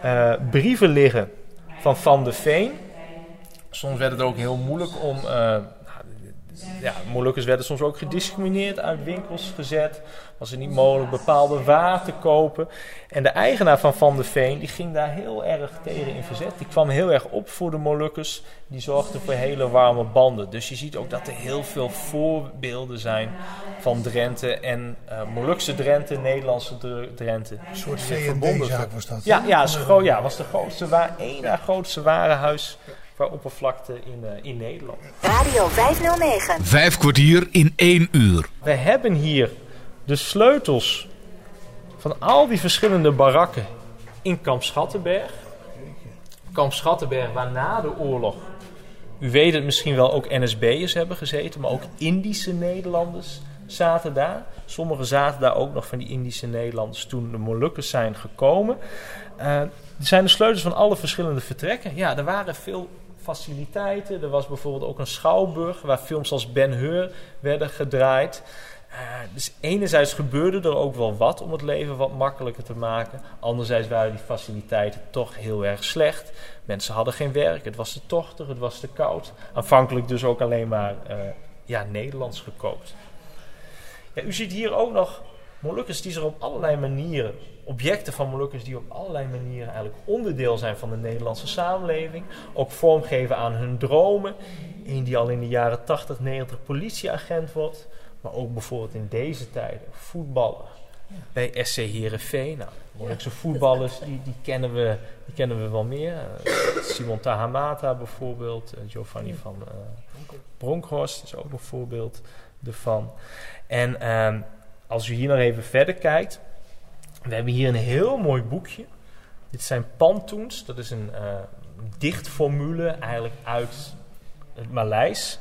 uh, brieven liggen van Van de Veen. Soms werd het ook heel moeilijk om ja, Molukkers werden soms ook gediscrimineerd, uit winkels gezet. Was het niet mogelijk bepaalde waar te kopen. En de eigenaar van Van de Veen die ging daar heel erg tegen in verzet. Die kwam heel erg op voor de Molukkers. Die zorgde voor hele warme banden. Dus je ziet ook dat er heel veel voorbeelden zijn van Drenthe. En uh, Molukse Drenthe, Nederlandse Drenthe. Een soort V&D-zaak was dat. Ja, ja, ja, was de grootste, waar, één na grootste warenhuis qua oppervlakte in, uh, in Nederland. Radio 509. Vijf kwartier in één uur. We hebben hier de sleutels van al die verschillende barakken in Kamp Schattenberg. Kamp Schattenberg, waar na de oorlog U weet het misschien wel, ook NSB'ers hebben gezeten, maar ook Indische Nederlanders zaten daar. Sommigen zaten daar ook nog van die Indische Nederlanders toen de Molukkers zijn gekomen. Uh, er zijn de sleutels van alle verschillende vertrekken. Ja, er waren veel faciliteiten. Er was bijvoorbeeld ook een schouwburg waar films als Ben Hur werden gedraaid. Uh, dus enerzijds gebeurde er ook wel wat om het leven wat makkelijker te maken. Anderzijds waren die faciliteiten toch heel erg slecht. Mensen hadden geen werk, het was te tochtig, het was te koud. Aanvankelijk dus ook alleen maar uh, ja, Nederlands gekookt. Ja, u ziet hier ook nog Molukkers die zich op allerlei manieren, objecten van Molukkers die op allerlei manieren eigenlijk onderdeel zijn van de Nederlandse samenleving. Ook vormgeven aan hun dromen. Eén die al in de jaren 80, 90 politieagent wordt. Maar ook bijvoorbeeld in deze tijden voetballer. Bij SC Heerenveen. Nou, Molukse voetballers, die, die, kennen we, die kennen we wel meer. Uh, Simon Tahamata bijvoorbeeld. Uh, Giovanni van uh, Bronkhorst is ook een voorbeeld ervan. En ehm, als u hier nog even verder kijkt. We hebben hier een heel mooi boekje. Dit zijn pantoens. Dat is een dichtformule eigenlijk uit het Maleis.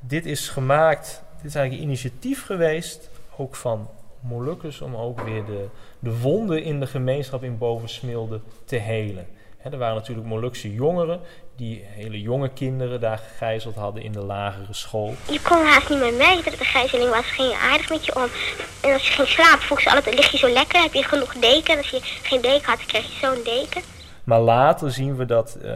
Dit is gemaakt dit is eigenlijk een initiatief geweest, ook van Molukkers, om ook weer de, de wonden in de gemeenschap in Bovensmilde te helen. er waren natuurlijk Molukse jongeren die hele jonge kinderen daar gegijzeld hadden in de lagere school. Je kon haast niet meer merken dat het een gijzeling was. Ze gingen aardig met je om. En als je ging slapen, vroeg ze altijd, lig je zo lekker? Heb je genoeg deken? Als je geen deken had, kreeg je zo'n deken. Maar later zien we dat uh,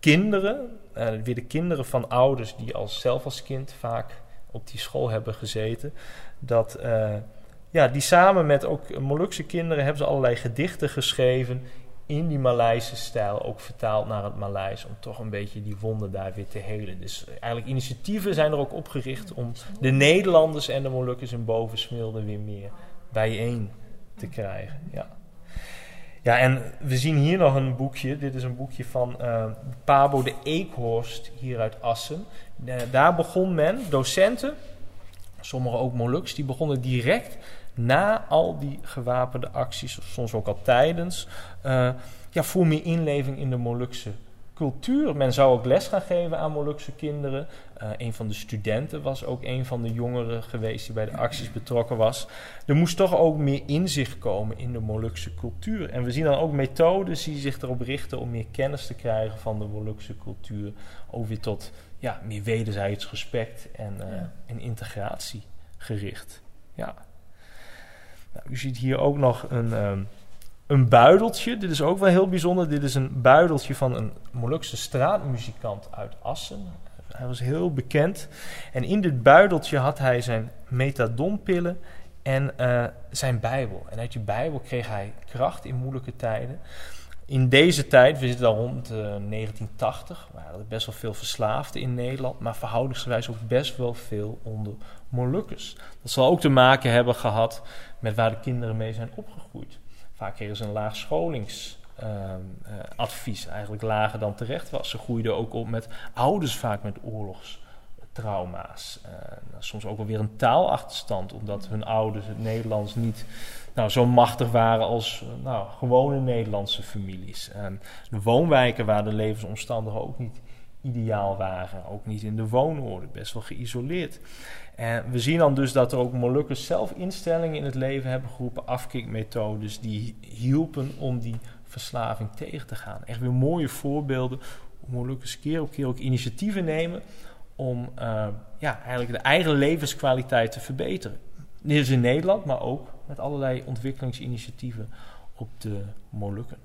kinderen, uh, weer de kinderen van ouders die als, zelf als kind vaak op die school hebben gezeten. Dat uh, ja, die samen met ook Molukse kinderen hebben ze allerlei gedichten geschreven in die Maleise stijl, ook vertaald naar het Maleis, om toch een beetje die wonden daar weer te helen. Dus eigenlijk initiatieven zijn er ook opgericht om de Nederlanders en de Molukkers in Bovensmilde weer meer bijeen te krijgen. Ja. Ja, en we zien hier nog een boekje. Dit is een boekje van uh, Pabo de Eekhorst hier uit Assen. Uh, daar begon men, docenten, sommigen ook Moluks, die begonnen direct na al die gewapende acties, soms ook al tijdens, uh, ja, voor meer inleving in de Molukse cultuur. Men zou ook les gaan geven aan Molukse kinderen. Uh, een van de studenten was ook een van de jongeren geweest die bij de acties betrokken was. Er moest toch ook meer inzicht komen in de Molukse cultuur. En we zien dan ook methodes die zich erop richten om meer kennis te krijgen van de Molukse cultuur. Ook weer tot ja, meer wederzijds respect en, uh, ja. en integratie gericht. Ja. Nou, u ziet hier ook nog een, um, een buideltje. Dit is ook wel heel bijzonder. Dit is een buideltje van een Molukse straatmuzikant uit Assen. Hij was heel bekend. En in dit buideltje had hij zijn methadonpillen en uh, zijn Bijbel. En uit die Bijbel kreeg hij kracht in moeilijke tijden. In deze tijd, we zitten al rond uh, 1980, waren er best wel veel verslaafden in Nederland, maar verhoudingsgewijs ook best wel veel onder Molukkers. Dat zal ook te maken hebben gehad met waar de kinderen mee zijn opgegroeid. Vaak kregen ze een laag scholingsadvies, uh, eigenlijk lager dan terecht was. Ze groeiden ook op met ouders vaak met oorlogstrauma's. Uh, soms ook wel weer een taalachterstand, omdat hun ouders het Nederlands niet nou, zo machtig waren als nou, gewone Nederlandse families. De woonwijken waar de levensomstandigheden ook niet ideaal waren. Ook niet in de woonorde, best wel geïsoleerd. En we zien dan dus dat er ook Molukkers zelf instellingen in het leven hebben geroepen, afkikmethodes, die hielpen om die verslaving tegen te gaan. Echt weer mooie voorbeelden hoe Molukkers keer op keer ook initiatieven nemen om uh, ja, eigenlijk de eigen levenskwaliteit te verbeteren. Dit is in Nederland, maar ook met allerlei ontwikkelingsinitiatieven op de Molukken.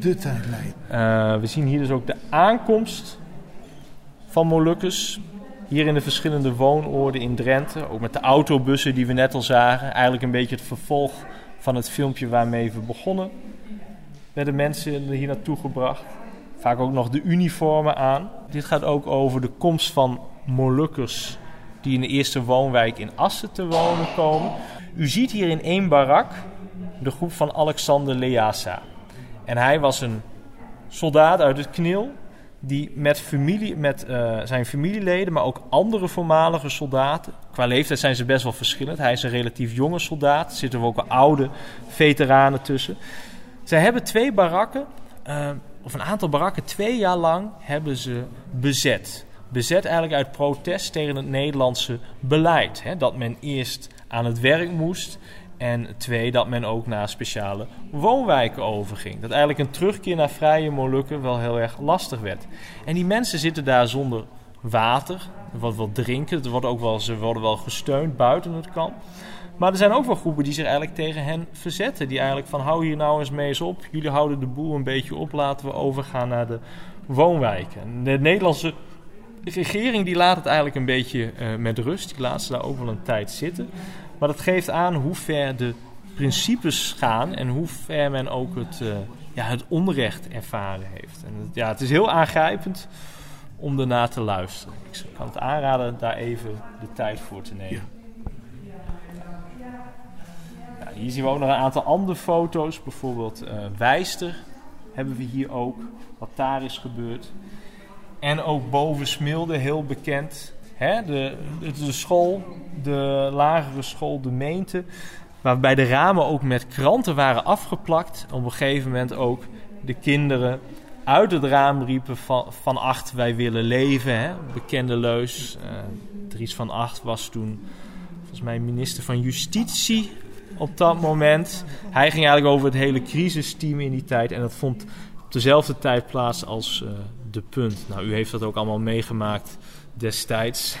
De tijdlijn. Uh, we zien hier dus ook de aankomst van Molukkers. Hier in de verschillende woonoorden in Drenthe. Ook met de autobussen die we net al zagen. Eigenlijk een beetje het vervolg van het filmpje waarmee we begonnen. Werden mensen hier naartoe gebracht. Vaak ook nog de uniformen aan. Dit gaat ook over de komst van Molukkers die in de eerste woonwijk in Assen te wonen komen. U ziet hier in één barak de groep van Alexander Leasa. En hij was een soldaat uit het Knil die met, familie, met uh, zijn familieleden, maar ook andere voormalige soldaten. Qua leeftijd zijn ze best wel verschillend. Hij is een relatief jonge soldaat. Er zitten ook oude veteranen tussen. Zij hebben twee barakken, uh, of een aantal barakken, twee jaar lang hebben ze bezet. bezet eigenlijk uit protest tegen het Nederlandse beleid. Hè? Dat men eerst aan het werk moest en twee, dat men ook naar speciale woonwijken overging. Dat eigenlijk een terugkeer naar vrije Molukken wel heel erg lastig werd. En die mensen zitten daar zonder water, er wordt wel drinken, er wordt ook wel, ze worden wel gesteund buiten het kamp. Maar er zijn ook wel groepen die zich eigenlijk tegen hen verzetten. Die eigenlijk van hou hier nou eens mee eens op. Jullie houden de boel een beetje op. Laten we overgaan naar de woonwijken. De Nederlandse regering die laat het eigenlijk een beetje uh, met rust. Die laat ze daar ook wel een tijd zitten. Maar dat geeft aan hoe ver de principes gaan en hoe ver men ook het, uh, ja, het onrecht ervaren heeft. En ja, het is heel aangrijpend om ernaar te luisteren. Ik kan het aanraden daar even de tijd voor te nemen. Ja, hier zien we ook nog een aantal andere foto's. Bijvoorbeeld uh, Wijster hebben we hier ook, wat daar is gebeurd. En ook boven Smilde, heel bekend. Hè? De, de, school, de lagere school, de meente. Waarbij de ramen ook met kranten waren afgeplakt. Op een gegeven moment ook de kinderen uit het raam riepen van, acht, wij willen leven. Hè? Bekende leus. Uh, Dries van Acht was toen volgens mij minister van Justitie op dat moment. Hij ging eigenlijk over het hele crisisteam in die tijd. En dat vond op dezelfde tijd plaats als uh, de punt. Nou, u heeft dat ook allemaal meegemaakt destijds.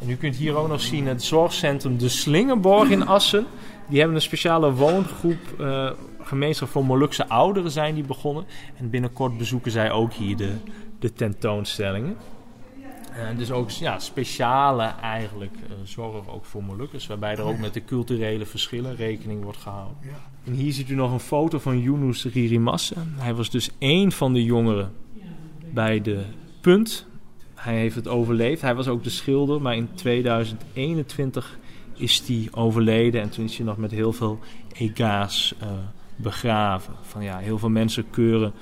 en u kunt hier ook nog zien het zorgcentrum De Slingerborg in Assen. Die hebben een speciale woongroep, uh, gemeenschap voor Molukse ouderen zijn die begonnen. En binnenkort bezoeken zij ook hier de, de tentoonstellingen. En dus ook ja, speciale eigenlijk uh, zorg ook voor Molukkers, waarbij er ook met de culturele verschillen rekening wordt gehouden. En hier ziet u nog een foto van Yunus Ririmasse. Hij was dus één van de jongeren bij de punt. Hij heeft het overleefd. Hij was ook de schilder, maar in 2021 is hij overleden. En toen is hij nog met heel veel ega's uh, begraven. Van ja, heel veel mensen keuren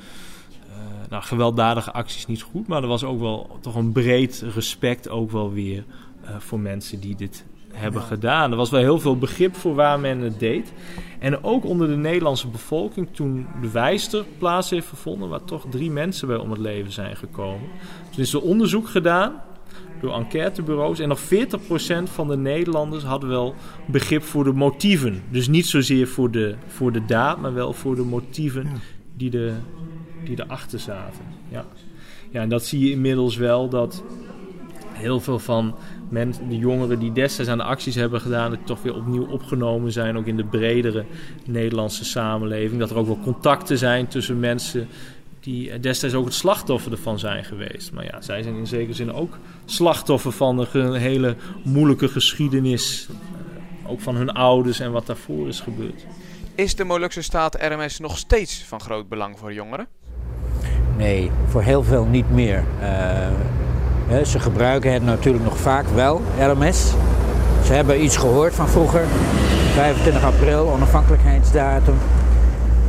uh, nou, gewelddadige acties niet goed. Maar er was ook wel toch een breed respect ook wel weer uh, voor mensen die dit hebben gedaan. Er was wel heel veel begrip voor waar men het deed. En ook onder de Nederlandse bevolking, toen de Wijster plaats heeft gevonden, waar toch drie mensen bij om het leven zijn gekomen. Toen is er onderzoek gedaan door enquêtebureaus. En nog 40% van de Nederlanders hadden wel begrip voor de motieven. Dus niet zozeer voor de, voor de daad, maar wel voor de motieven die, de, die erachter zaten. Ja. ja, en dat zie je inmiddels wel dat heel veel van mensen, de jongeren die destijds aan de acties hebben gedaan, het toch weer opnieuw opgenomen zijn, ook in de bredere Nederlandse samenleving. Dat er ook wel contacten zijn tussen mensen die destijds ook het slachtoffer ervan zijn geweest. Maar ja, zij zijn in zekere zin ook slachtoffer van een hele moeilijke geschiedenis. Eh, ook van hun ouders en wat daarvoor is gebeurd. Is de Molukse staat RMS nog steeds van groot belang voor jongeren? Nee, voor heel veel niet meer. Uh, ze gebruiken het natuurlijk nog vaak wel, RMS. Ze hebben iets gehoord van vroeger. 25 april, onafhankelijkheidsdatum.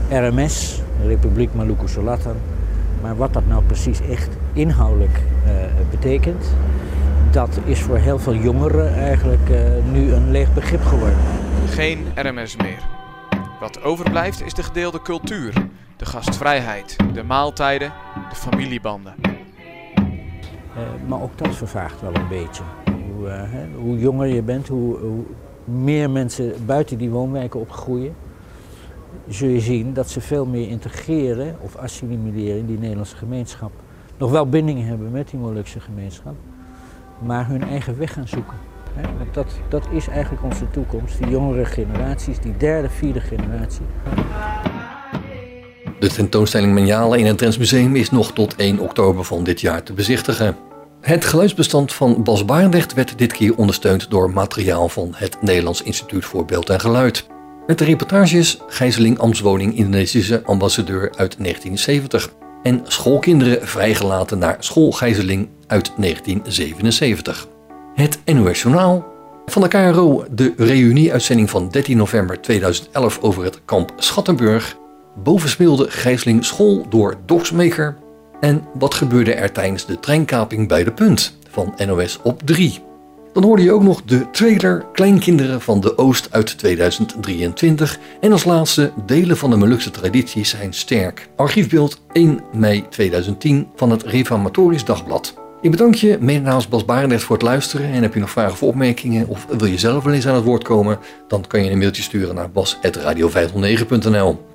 RMS, Republiek Maluku Selatan. Maar wat dat nou precies echt inhoudelijk uh, betekent, dat is voor heel veel jongeren eigenlijk uh, nu een leeg begrip geworden. Geen RMS meer. Wat overblijft is de gedeelde cultuur, de gastvrijheid, de maaltijden, de familiebanden. Uh, maar ook dat vervaagt wel een beetje. Hoe, hè, hoe jonger je bent, hoe, hoe meer mensen buiten die woonwijken opgroeien zul je zien dat ze veel meer integreren of assimileren in die Nederlandse gemeenschap. Nog wel bindingen hebben met die Molukse gemeenschap, maar hun eigen weg gaan zoeken. Want dat, dat is eigenlijk onze toekomst, die jongere generaties, die derde, vierde generatie. De tentoonstelling Menjalen in het Drents Museum is nog tot 1 oktober van dit jaar te bezichtigen. Het geluidsbestand van Bas Barendrecht werd dit keer ondersteund door materiaal van het Nederlands Instituut voor Beeld en Geluid. Met de reportages Gijzeling Amtswoning Indonesische ambassadeur uit 1970 en schoolkinderen vrijgelaten naar schoolgijzeling uit 1977. Het NOS van de KRO de reunieuitzending van 13 november 2011 over het kamp Schattenburg, bovenspeelde gijzeling school door Dogsmaker en wat gebeurde er tijdens de treinkaping bij de punt van NOS op 3. Dan hoorde je ook nog de trailer Kleinkinderen van de Oost uit 2023. En als laatste delen van de Molukse tradities zijn sterk. Archiefbeeld 1 mei 2010 van het Reformatorisch Dagblad. Ik bedank je mede namens Bas Barendrecht voor het luisteren. En heb je nog vragen of opmerkingen of wil je zelf wel eens aan het woord komen? Dan kan je een mailtje sturen naar bas.radio509.nl